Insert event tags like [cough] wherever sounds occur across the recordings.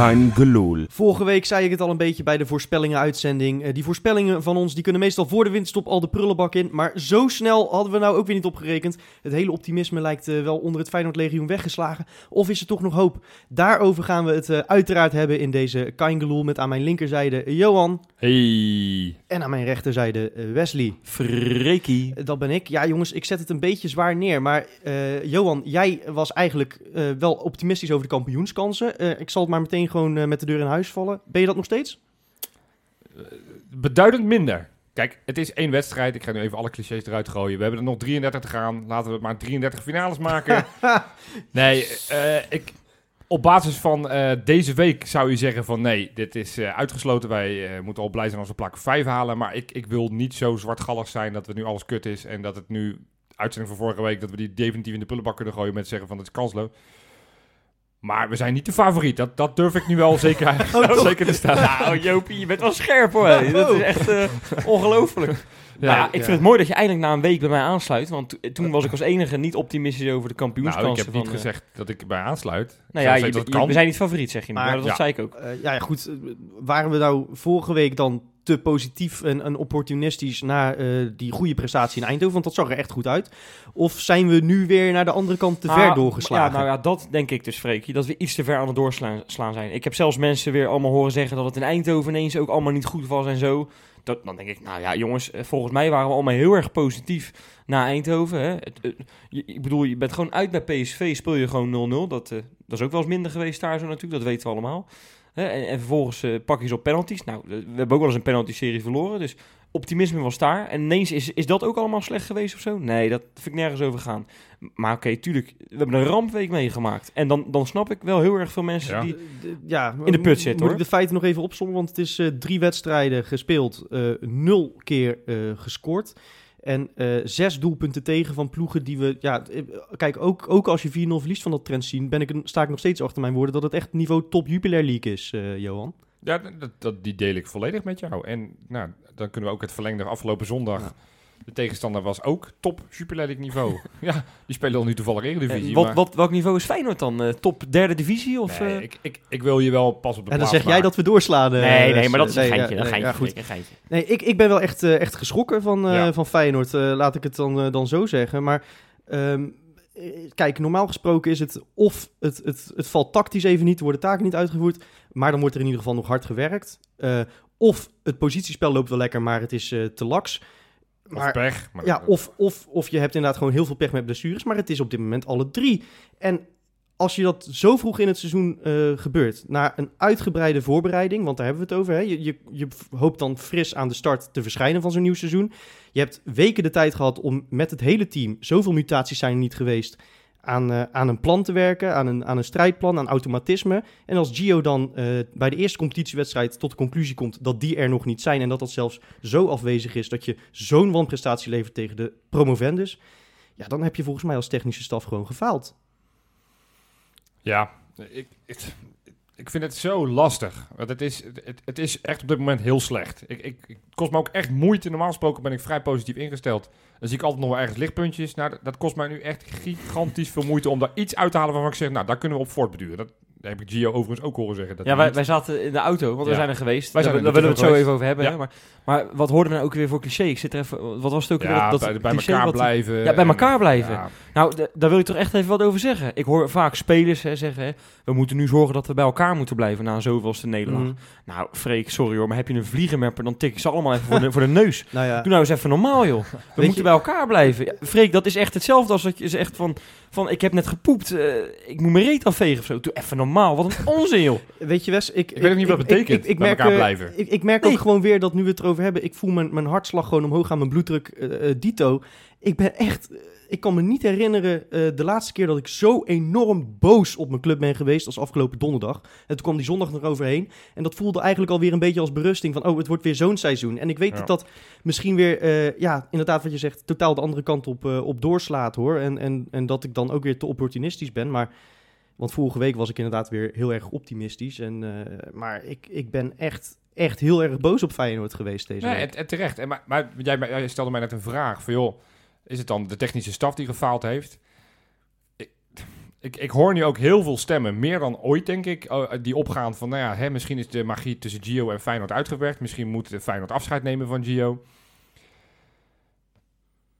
Kein gelul. Vorige week zei ik het al een beetje bij de voorspellingen-uitzending. Eh, die voorspellingen van ons die kunnen meestal voor de winterstop al de prullenbak in. Maar zo snel hadden we nou ook weer niet opgerekend. Het hele optimisme lijkt eh, wel onder het Feyenoord-legioen weggeslagen. Of is er toch nog hoop? Daarover gaan we het eh, uiteraard hebben in deze Kaingeloel met aan mijn linkerzijde Johan. Hey, En aan mijn rechterzijde Wesley. Freekie. Eh, Dat ben ik. Ja, jongens, ik zet het een beetje zwaar neer. Maar eh, Johan, jij was eigenlijk eh, wel optimistisch over de kampioenskansen. Eh, ik zal het maar meteen gewoon eh, met de deur in huis vallen. Ben je dat nog steeds? Beduidend minder. Kijk, het is één wedstrijd. Ik ga nu even alle clichés eruit gooien. We hebben er nog 33 te gaan. Laten we maar 33 finales maken. [laughs] nee, eh, ik, op basis van eh, deze week zou je zeggen van nee, dit is eh, uitgesloten. Wij eh, moeten al blij zijn als we plak 5 halen. Maar ik, ik wil niet zo zwartgallig zijn dat het nu alles kut is. En dat het nu, uitzending van vorige week, dat we die definitief in de prullenbak kunnen gooien met zeggen van het is kansloos. Maar we zijn niet de favoriet. Dat, dat durf ik nu wel zeker, [laughs] [laughs] zeker te staan. Nou, Jopie, je bent wel scherp hoor. Dat is echt eh, ongelooflijk. Ja, Ja, ik vind het mooi dat je eindelijk na een week bij mij aansluit. Want to- toen was ik als enige niet optimistisch over de Nou, kampioenskansen. ik heb niet van, eh, gezegd dat ik erbij aansluit. Nou ja, je, zeg dat het je- kan. we zijn niet favoriet, zeg je. Maar, Maar- dat ja. zei ik ook. Eh, ja, goed. waren we nou vorige week dan te positief en, en opportunistisch na eh, die goede prestatie in Eindhoven? Want dat zag er echt goed uit. Of zijn we nu weer naar de andere kant te ver Ah, doorgeslagen? Ja, nou ja, dat denk ik dus, Freekie. Dat we iets te ver aan het doorslaan slaan zijn. Ik heb zelfs mensen weer allemaal horen zeggen dat het in Eindhoven ineens ook allemaal niet goed was en zo. Dat, dan denk ik, nou ja, jongens, eh, volgens mij waren we allemaal heel erg positief na Eindhoven. Hè. Het, het- je- ik bedoel, je bent gewoon uit bij PSV, speel je gewoon 0-0. Dat, eh, dat is ook wel eens minder geweest daar zo natuurlijk, dat weten we allemaal. Hè, en, en vervolgens eh, pak je ze op penalties. Nou, we hebben ook wel eens een penalty-serie verloren, dus optimisme was daar. En ineens is, is dat ook allemaal slecht geweest of zo? Nee, dat vind ik nergens over gaan. Maar oké, tuurlijk, we hebben een rampweek meegemaakt. En dan, dan snap ik wel heel erg veel mensen Ja. die... Eh, ja, in de put zit, Moet hoor. ik de feiten nog even opzommen? Want het is eh, drie wedstrijden gespeeld, eh, nul keer eh, gescoord. En eh, zes doelpunten tegen van ploegen die we... Ja, eh, kijk, ook, ook als je 4-0 verliest van dat trend zien... Ben ik, sta ik nog steeds achter mijn woorden dat het echt niveau top Jupiler League is, eh, Johan. Ja, dat, dat, die deel ik volledig met jou. En nou, dan kunnen we ook het verlengde afgelopen zondag. Ja. De tegenstander was ook top Super League niveau. [laughs] ja, die spelen al nu toevallig Eredivisie. Eh, wat, maar- wat, welk niveau is Feyenoord dan? Eh, top derde divisie? Of, Nee, eh? ik, ik, ik wil je wel pas op de En dan zeg jij dat we doorslaan. eh, nee, nee, maar dat is een nee, geintje. ja, een geintje, ja, goed. Een geintje. Nee, ik, ik ben wel echt, echt geschrokken van, eh, Ja. van Feyenoord. eh, laat ik het dan, dan zo zeggen. Maar ehm, eh, kijk, normaal gesproken is het of het, het, het valt tactisch even niet, worden taken niet uitgevoerd. Maar dan wordt er in ieder geval nog hard gewerkt. Eh, of het positiespel loopt wel lekker, maar het is eh, te laks. Of pech. Maar ja, of, of, of je hebt inderdaad gewoon heel veel pech met blessures. Maar het is op dit moment alle drie. En als je dat zo vroeg in het seizoen eh, gebeurt, na een uitgebreide voorbereiding, want daar hebben we het over. Hè? Je, je, je hoopt dan fris aan de start te verschijnen van zo'n nieuw seizoen. Je hebt weken de tijd gehad om met het hele team, zoveel mutaties zijn er niet geweest, aan, eh, aan een plan te werken, aan een, aan een strijdplan, aan automatisme. En als Gio dan eh, bij de eerste competitiewedstrijd tot de conclusie komt dat die er nog niet zijn en dat dat zelfs zo afwezig is dat je zo'n wanprestatie levert tegen de promovendus, ja, dan heb je volgens mij als technische staf gewoon gefaald. Ja, ik, ik, ik vind het zo lastig. Want het is, het, het is echt op dit moment heel slecht. Ik, ik, het kost me ook echt moeite. Normaal gesproken ben ik vrij positief ingesteld. Dan zie ik altijd nog wel ergens lichtpuntjes. Nou, dat, kost mij nu echt gigantisch veel moeite om daar iets uit te halen waarvan ik zeg, nou, daar kunnen we op voortbeduren. Dat daar heb ik Gio overigens ook horen zeggen. Dat Ja, wij, niet- wij zaten in de auto, want we zijn er geweest. Wij daar zijn daar willen we het zo geweest. even over hebben. Ja. Hè? Maar, maar wat hoorden we nou ook weer voor cliché? Ik zit er even... Wat was het ook weer? ja, Dat- bij, elkaar wat- blijven. Ja, bij en- elkaar blijven. ja, Nou, daar wil ik toch echt even wat over zeggen. Ik hoor vaak spelers hè, zeggen... Hè, we moeten nu zorgen dat we bij elkaar moeten blijven na zoveelste nederlaag. Mhm. Nou, Freek, sorry hoor, maar heb je een vliegenmapper... dan tik ik ze allemaal even voor de, voor de neus. [laughs] Nou ja, Doe nou eens even normaal, joh. We Weet moeten je- bij elkaar blijven. Ja, Freek, dat is echt hetzelfde als dat je zegt van... van ik heb net gepoept, eh, ik moet mijn reet afvegen of zo. Doe even normaal, wat een [laughs] onzin, joh. weet je Wes, ik, Ik weet ook niet wat het betekent, bij elkaar eh, blijven. Ik, ik merk Nee. ook gewoon weer dat nu we het erover hebben, ik voel mijn, mijn hartslag gewoon omhoog gaan, mijn bloeddruk eh, dito. Ik ben echt, ik kan me niet herinneren eh, de laatste keer dat ik zo enorm boos op mijn club ben geweest als afgelopen donderdag. En toen kwam die zondag nog overheen. En dat voelde eigenlijk alweer een beetje als berusting van, oh, het wordt weer zo'n seizoen. En ik weet Ja. dat dat misschien weer, eh, ja, inderdaad wat je zegt, totaal de andere kant op, eh, op doorslaat hoor. En, en, en dat ik dan ook weer te opportunistisch ben, maar... Want vorige week was ik inderdaad weer heel erg optimistisch. En, maar ik, ik ben echt, echt heel erg boos op Feyenoord geweest deze Nee, week. en, en terecht. En maar, maar jij, jij stelde mij net een vraag van, joh, is het dan de technische staf die gefaald heeft? Ik, ik, ik hoor nu ook heel veel stemmen, meer dan ooit denk ik, eh, die opgaan van, nou ja, hè, misschien is de magie tussen Gio en Feyenoord uitgewerkt. Misschien moet Feyenoord afscheid nemen van Gio.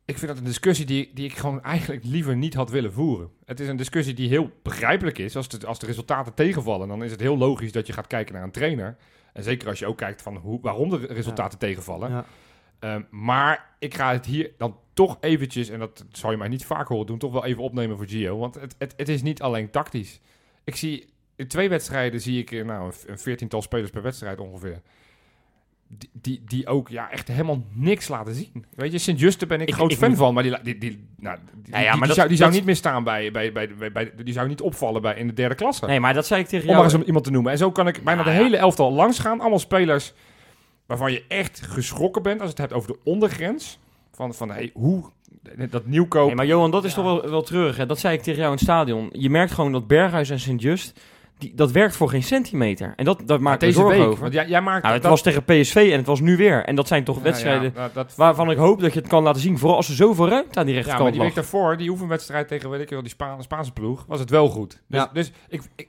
Ik vind dat een discussie die, die ik gewoon eigenlijk liever niet had willen voeren. Het is een discussie die heel begrijpelijk is. Als de, als de resultaten tegenvallen, dan is het heel logisch dat je gaat kijken naar een trainer. En zeker als je ook kijkt van hoe, waarom de resultaten tegenvallen. Ja. Ehm, maar ik ga het hier dan toch eventjes, en dat zal je mij niet vaak horen doen, toch wel even opnemen voor Gio. Want het, het, het is niet alleen tactisch. Ik zie in twee wedstrijden zie ik eh, nou, een, veertiental spelers per wedstrijd ongeveer. Die, die, die ook ja, echt helemaal niks laten zien. Weet je, Sint-Juste ben ik, Ik- groot ik fan van, maar die, die, die, nou, die, Nou ja, die- maar die dat- zou, die zou niet meer staan bij, bij, bij, bij, bij- die zou niet opvallen bij, in de derde klasse. Nee, maar dat zei ik tegen Om maar jou. eens iemand te noemen. En zo kan ik bijna Nou de hele elftal langs gaan. Allemaal spelers waarvan je echt geschrokken bent als het hebt over de ondergrens. Van, van hey, hoe dat nieuwkoop. Nee, maar Johan, dat is toch wel, wel terug. Hè? Dat zei ik tegen jou in het stadion. Je merkt gewoon dat Berghuis en Sint-Just, die- dat werkt voor geen centimeter. En dat, dat maakt me deze zorgen week. over. Want jij, jij maakt Nou, het dat- was tegen PSV en het was nu weer. En dat zijn toch Ja, wedstrijden ja, dat- dat, waarvan ik hoop dat je het kan laten zien. Vooral als er zoveel ruimte aan die ja, maar rechterkant die week daarvoor, die oefenwedstrijd tegen weet ik wel, die Spa- Spaanse ploeg, was het wel goed. Dus, Ja. dus ik, ik,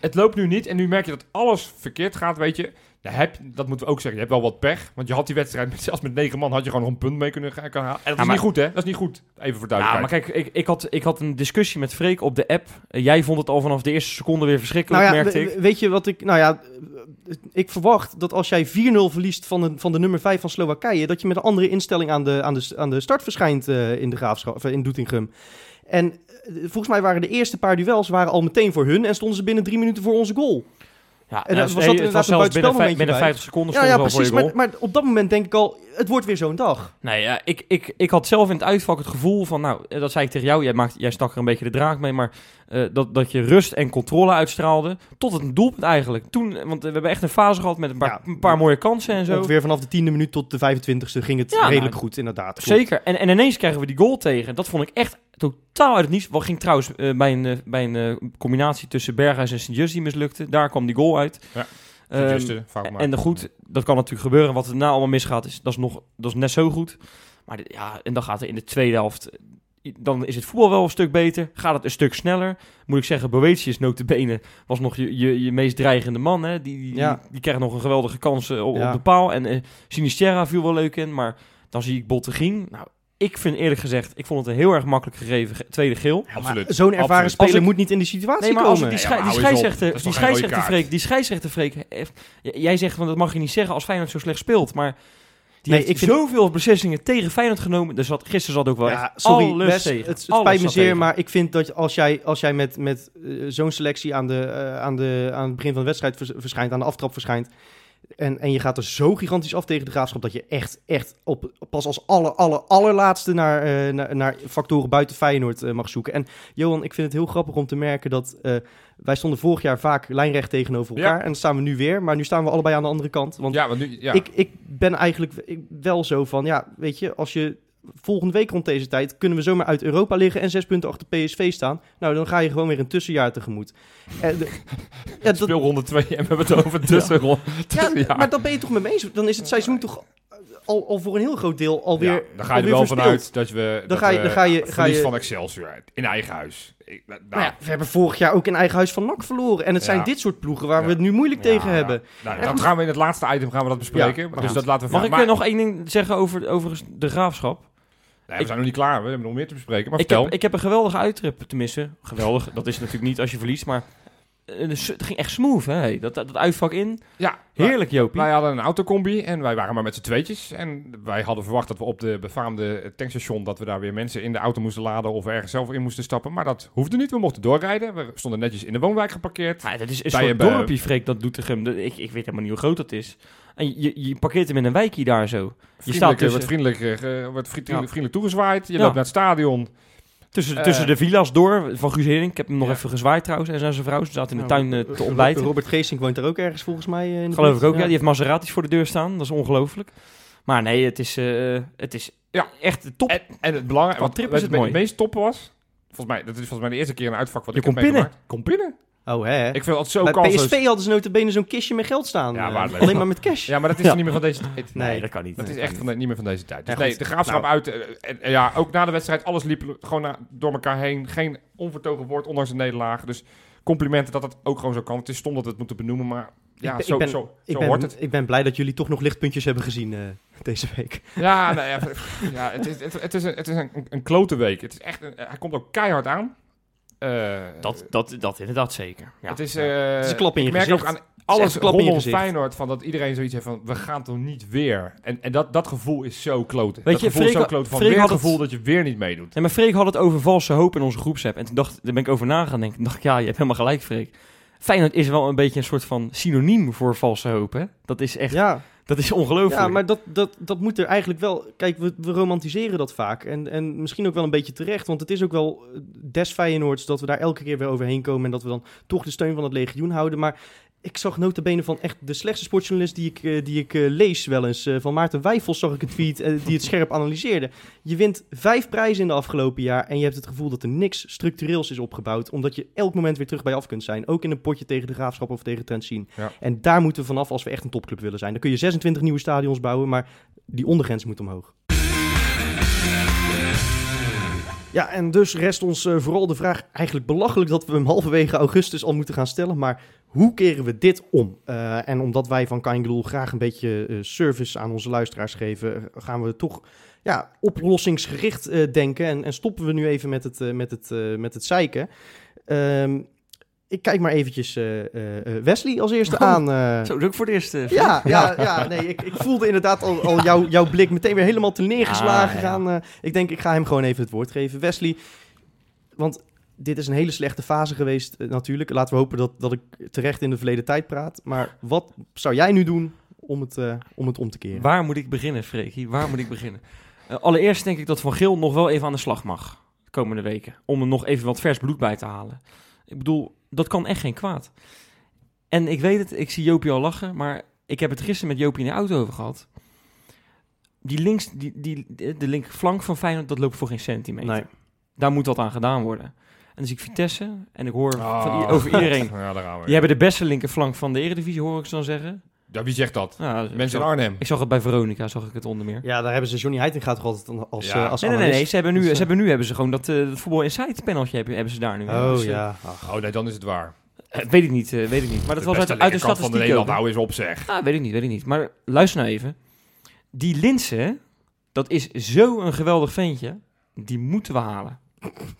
het loopt nu niet en nu merk je dat alles verkeerd gaat, weet je. Ja, heb, dat moeten we ook zeggen. Je hebt wel wat pech, want je had die wedstrijd, met, zelfs met negen man, had je gewoon nog een punt mee kunnen gaan halen. En dat is maar- niet goed, hè? Dat is niet goed. Even voor Ja, duidelijkheid. maar kijk, ik, ik, had, ik had een discussie met Freek op de app. Eh, jij vond het al vanaf de eerste seconde weer verschrikkelijk, Nou ja, merkte ik. weet je wat ik... Nou ja, eh, ik verwacht dat als jij 4-0 verliest van de, van de nummer 5 van Slowakije... dat je met een andere instelling aan de, aan de, aan de start verschijnt eh, in de graafschap, of in Doetinchem. En volgens mij waren de eerste paar duels waren al meteen voor hun... en stonden ze binnen drie minuten voor onze goal. Ja, En nou, was dat het inderdaad was een zelfs binnen, vijf- buitenspelmomentje binnen bij? 50 seconden Ja, ja precies. Maar, maar op dat moment denk ik al, het wordt weer zo'n dag. Nee, ja, ik, ik, ik had zelf in het uitvak het gevoel van, nou, eh, dat zei ik tegen jou, jij, maakt, jij stak er een beetje de draak mee, maar eh, dat, dat je rust en controle uitstraalde tot het doelpunt eigenlijk. Toen, want we hebben echt een fase gehad met een paar, Ja. een paar mooie kansen en zo. Ongeveer vanaf de tiende minuut tot de 25ste ging het Ja, redelijk nou, goed, inderdaad. Klopt. Zeker. En, en ineens krijgen we die goal tegen. Dat vond ik echt totaal uit het niets. Wat ging trouwens eh, bij een, eh, bij een eh, combinatie tussen Berghuis en Sint-Just die mislukte. Daar kwam die goal uit. Ja. Maken. en de goed, dat kan natuurlijk gebeuren. Wat er daarna allemaal misgaat, is, dat, is nog, dat is net zo goed. Maar ja, en dan gaat er in de tweede helft... Dan is het voetbal wel een stuk beter. Gaat het een stuk sneller. Moet ik zeggen, Boetius notabene was nog je, je, je meest dreigende man. Hè? Die, die, Ja. die, krijgt nog een geweldige kans op, Ja. op de paal. En Sinisterra viel wel leuk in. Maar dan zie ik Bottegien. Nou, ik vind eerlijk gezegd, ik vond het een heel erg makkelijk gegeven ge- tweede geel. Absoluut. Zo'n ervaren Absoluut. speler ik- moet niet in die situatie Nee, maar als komen. die, schei- die scheidsrechter, die scheidsrechter? Freek, die scheidsrechter Freek, heeft- j- jij zegt van dat mag je niet zeggen als Feyenoord zo slecht speelt, maar die Nee, heeft ik vind- zoveel beslissingen tegen Feyenoord genomen. Dus wat gisteren zat ook wel Ja, echt sorry, alles tegen. het, het Alles spijt me zeer, maar ik vind dat als jij, als jij met, met eh, zo'n selectie aan, de, eh, aan, de, aan het begin van de wedstrijd vers- verschijnt, aan de aftrap verschijnt, en, en je gaat er zo gigantisch af tegen de graafschap, dat je echt, echt op, pas als aller, aller, allerlaatste naar, eh, naar, naar factoren buiten Feyenoord eh, mag zoeken. En Johan, ik vind het heel grappig om te merken dat eh, wij stonden vorig jaar vaak lijnrecht tegenover Ja. elkaar, en dat staan we nu weer, maar nu staan we allebei aan de andere kant. Want ja, want nu, ja. ik, ik ben eigenlijk ik, wel zo van, ja, weet je, als je volgende week rond deze tijd kunnen we zomaar uit Europa liggen en zes punten achter PSV staan. Nou, dan ga je gewoon weer een tussenjaar tegemoet. En de- [laughs] ja, dat, Speelronde 2 en we hebben het over tussenronde. ja, [laughs] maar dan ben je toch met me eens? Dan is het seizoen toch al, al voor een heel groot deel alweer. Ja, dan ga je er wel verspeeld. vanuit dat we dat ga je- dan ga je- ga je- van Excelsior uit, in eigen huis. Ik, nou, Nou ja, we hebben vorig jaar ook in eigen huis van NAC verloren. En het zijn Ja. dit soort ploegen waar Ja. we het nu moeilijk ja, tegen hebben. Nou, Ja, dat gaan we in het laatste item gaan we dat bespreken. Ja, dus dat laten we Mag ik maar, eh, nog één ding zeggen over, over de graafschap? Nee, we zijn nog niet klaar. We hebben nog meer te bespreken. Maar Ik vertel. heb, ik heb een geweldige uittrip te missen. Geweldig, dat is natuurlijk niet als je verliest, maar het ging echt smooth, hè? Dat, dat uitvak in. ja, Heerlijk, Jopie. Wij hadden een autocombi en wij waren maar met z'n tweetjes. En wij hadden verwacht dat we op de befaamde tankstation... dat we daar weer mensen in de auto moesten laden of ergens zelf in moesten stappen. Maar dat hoefde niet. We mochten doorrijden. We stonden netjes in de woonwijk geparkeerd. Ja, dat is een Bij soort een, eh, dorpje, Freek, dat Doetinchem. Ik, ik weet helemaal niet hoe groot dat is. En je, je parkeert hem in een wijkje daar zo. Je staat eh, tussen, wordt vriendelijk, eh, wordt vriendelijk, Ja. vriendelijk toegezwaaid. Je Ja. loopt naar het stadion. Tussen, eh, tussen de villa's door van Guus Hering. Ik heb hem nog Ja. even gezwaaid trouwens. En zijn vrouw. Ze zaten in de Nou, tuin eh, te ontbijten. Robert Geesink woont er ook ergens volgens mij. eh, in de Geloof ik ook, ja. Die heeft Maseratis voor de deur staan. Dat is ongelooflijk. Maar nee, het is, het is Ja. echt top. En, en het belangrijke, wat trip het, is het mooi. meest toppen was... Volgens mij, dat is volgens mij de eerste keer een uitvak wat Je ik heb kon meegemaakt. Kom pinnen. Oh, hè? Ik vind dat zo Bij kansloos. PSV hadden ze notabene zo'n kistje met geld staan. Ja, eh, alleen maar met cash. Ja, maar dat is Ja. niet meer van deze tijd. Nee, dat kan niet. Dat is echt van de- niet meer van deze tijd. Dus Ja, nee, de graafschap Nou. uit. eh, En, ja, ook na de wedstrijd, alles liep gewoon na- door elkaar heen. Geen onvertogen woord, ondanks de nederlaag. Dus complimenten dat het ook gewoon zo kan. Het is stom dat we het moeten benoemen, maar ja, ik ben, zo, ik ben, zo, ik zo ben, hoort het. Ik ben blij dat jullie toch nog lichtpuntjes hebben gezien eh, deze week. Ja, nou ja, [laughs] ja het, is, het, het is, een, het is een, een klote week. Het is echt een- hij komt ook keihard aan. Eh, Dat, dat, dat inderdaad zeker. Ja. het is, eh, Het is een klap in je ik merk gezicht. ook aan alles in. Feyenoord van dat iedereen zoiets heeft van we gaan toch niet weer. En, en dat, dat gevoel is zo klote. Weet dat je, gevoel is zo Freek- klote van Freek weer had het gevoel dat je weer niet meedoet. En maar Freek had het over valse hoop in onze groepsapp. En toen dacht, daar ben ik over ik, dacht ik, ja, je hebt helemaal gelijk, Freek. Feyenoord is wel een beetje een soort van synoniem voor valse hoop, hè? Dat is echt, Ja, dat is ongelooflijk. ja maar dat, dat, dat moet er eigenlijk wel... Kijk, we, we romantiseren dat vaak. En, en misschien ook wel een beetje terecht. Want het is ook wel eh, des Feyenoords dat we daar elke keer weer overheen komen. En dat we dan toch de steun van het legioen houden. Maar ik zag nota bene van echt de slechtste sportjournalist die ik, eh, die ik eh, lees wel eens. eh, van Maarten Wijfels zag ik een tweet die het scherp analyseerde. Je wint vijf prijzen in de afgelopen jaar. En je hebt het gevoel dat er niks structureels is opgebouwd. Omdat je elk moment weer terug bij af kunt zijn. Ook in een potje tegen de Graafschap of tegen Trentin. Ja. En daar moeten we vanaf als we echt een topclub willen zijn. Dan kun je 26 nieuwe stadions bouwen, maar die ondergrens moet omhoog. Ja, en dus rest ons eh, vooral de vraag, eigenlijk belachelijk dat we hem halverwege augustus al moeten gaan stellen, maar hoe keren we dit om? Eh, en omdat wij van Kaingeloel graag een beetje eh, service aan onze luisteraars geven, gaan we toch ja, oplossingsgericht denken en, en stoppen we nu even met het, met het, met het zeiken. Ehm, ik kijk maar eventjes eh, eh, eh, Wesley als eerste Oh, aan. Zo, dat ook voor het eerst. Ja, ja, ja, nee, ik, ik voelde inderdaad al, al jouw, jouw blik meteen weer helemaal te neergeslagen Ah, gaan. ik denk, ik ga hem gewoon even het woord geven. Wesley, want dit is een hele slechte fase geweest natuurlijk. Laten we hopen dat, dat ik terecht in de verleden tijd praat. Maar wat zou jij nu doen om het, om, het om te keren? Waar moet ik beginnen, Freekie? Waar moet ik beginnen? Allereerst denk ik dat Van Geel nog wel even aan de slag mag. De komende weken. Om er nog even wat vers bloed bij te halen. Ik bedoel, dat kan echt geen kwaad. En ik weet het, ik zie Jopie al lachen. Maar ik heb het gisteren met Jopie in de auto over gehad. Die links, die, die, de linkerflank van Feyenoord, dat loopt voor geen centimeter. Nee. Daar moet wat aan gedaan worden. En dan zie ik Vitesse en ik hoor Ah. van, over iedereen... [laughs] Ja. Die hebben de beste linkerflank van de Eredivisie, hoor ik ze dan zeggen. Ja, wie zegt dat? Mensen in Arnhem. Ik zag het bij Veronica, zag ik het onder meer. Ja, daar hebben ze Johnny Heitinga toch altijd als, Ja. eh, als Nee, nee, nee, nee. Ze hebben nu, Dus, ze eh, hebben nu hebben ze gewoon dat, eh dat voetbal insight paneltje hebben, hebben ze daar nu. Oh Dus, ja. Ach. Oh nee, dan is het waar. weet ik niet, weet ik niet. Maar dat de was uit, uit de linkerkant van de Nederland, hou eens op zeg. Ah, weet ik niet, weet ik niet. Maar luister nou even. Die Linse, dat is zo'n geweldig ventje. Die moeten we halen.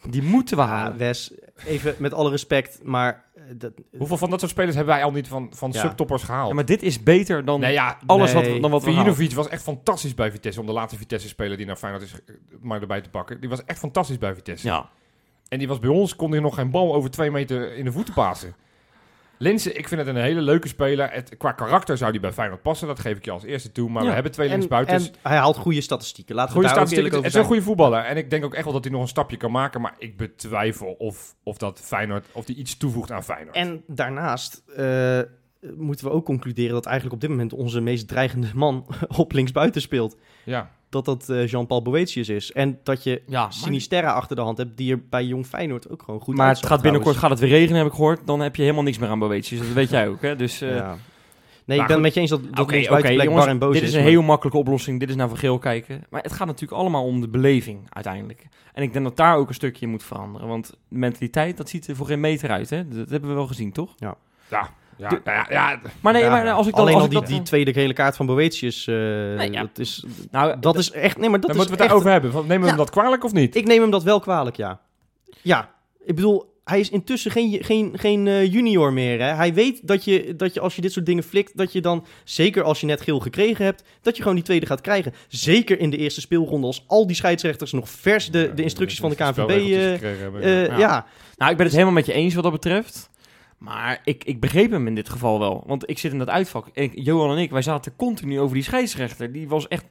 Die moeten we Ja, halen. Wes, even met alle respect, maar... eh, dat, Hoeveel van dat soort spelers hebben wij al niet van, van Ja. subtoppers gehaald? Ja, maar dit is beter dan nee, ja, alles nee. wat, dan wat. Vujinovic was echt fantastisch bij Vitesse. Om de laatste Vitesse-speler die naar Feyenoord is eh, maar erbij te pakken. Die was echt fantastisch bij Vitesse. Ja. En die was bij ons, kon hij nog geen bal over twee meter in de voeten pasen. Linse, ik vind het een hele leuke speler. Het, qua karakter zou die bij Feyenoord passen. Dat geef ik je als eerste toe. Maar Ja. we hebben twee en, linksbuitens. en hij haalt goede statistieken. Laten Goede we daar statistieken. eerlijk Het over is een goede voetballer. En ik denk ook echt wel dat hij nog een stapje kan maken. Maar ik betwijfel of, of dat Feyenoord, of die iets toevoegt aan Feyenoord. En daarnaast eh, moeten we ook concluderen dat eigenlijk op dit moment onze meest dreigende man [laughs] op linksbuiten speelt. ja. Dat dat eh, Jean-Paul Boetius is. En dat je Ja, maar, achter de hand hebt, die er bij Jong Feyenoord ook gewoon goed maar het gaat binnenkort trouwens. gaat het weer regenen, heb ik gehoord. Dan heb je helemaal niks meer aan Boetius. Dat weet jij ook, hè? Dus... eh, Ja. Nee, ik ben het met je eens dat, dat linksbuiten blijkbaar jongens, en boos dit is. is een maar- heel makkelijke oplossing. Dit is naar Van Geel kijken. Maar het gaat natuurlijk allemaal om de beleving uiteindelijk. En ik denk dat daar ook een stukje in moet veranderen. Want de mentaliteit, dat ziet er voor geen meter uit. Hè? Dat hebben we wel gezien, toch? Ja, De- nou ja, ja, Maar nee, Ja, maar als ik dan... Alleen als al ik die, dat, die tweede gele kaart van Boetius, eh, ja. dat, is, nou, dat is echt... Nee, maar dat dan is moeten we het daarover hebben. Want Nemen we Ja. hem dat kwalijk of niet? Ik neem hem dat wel kwalijk, ja. Ja, ik bedoel, hij is intussen geen, geen, geen eh, junior meer. Hè? Hij weet dat je, dat je als je dit soort dingen flikt, dat je dan, zeker als je net geel gekregen hebt, dat je gewoon die tweede gaat krijgen. Zeker in de eerste speelronde, als al die scheidsrechters nog vers de, de instructies van de KNVB... Eh, eh, Ja. ja. nou, ik ben het helemaal met je eens wat dat betreft. Maar ik, ik begreep hem in dit geval wel. Want ik zit in dat uitvak. Ik, Johan en ik, wij zaten continu over die scheidsrechter. Die was echt...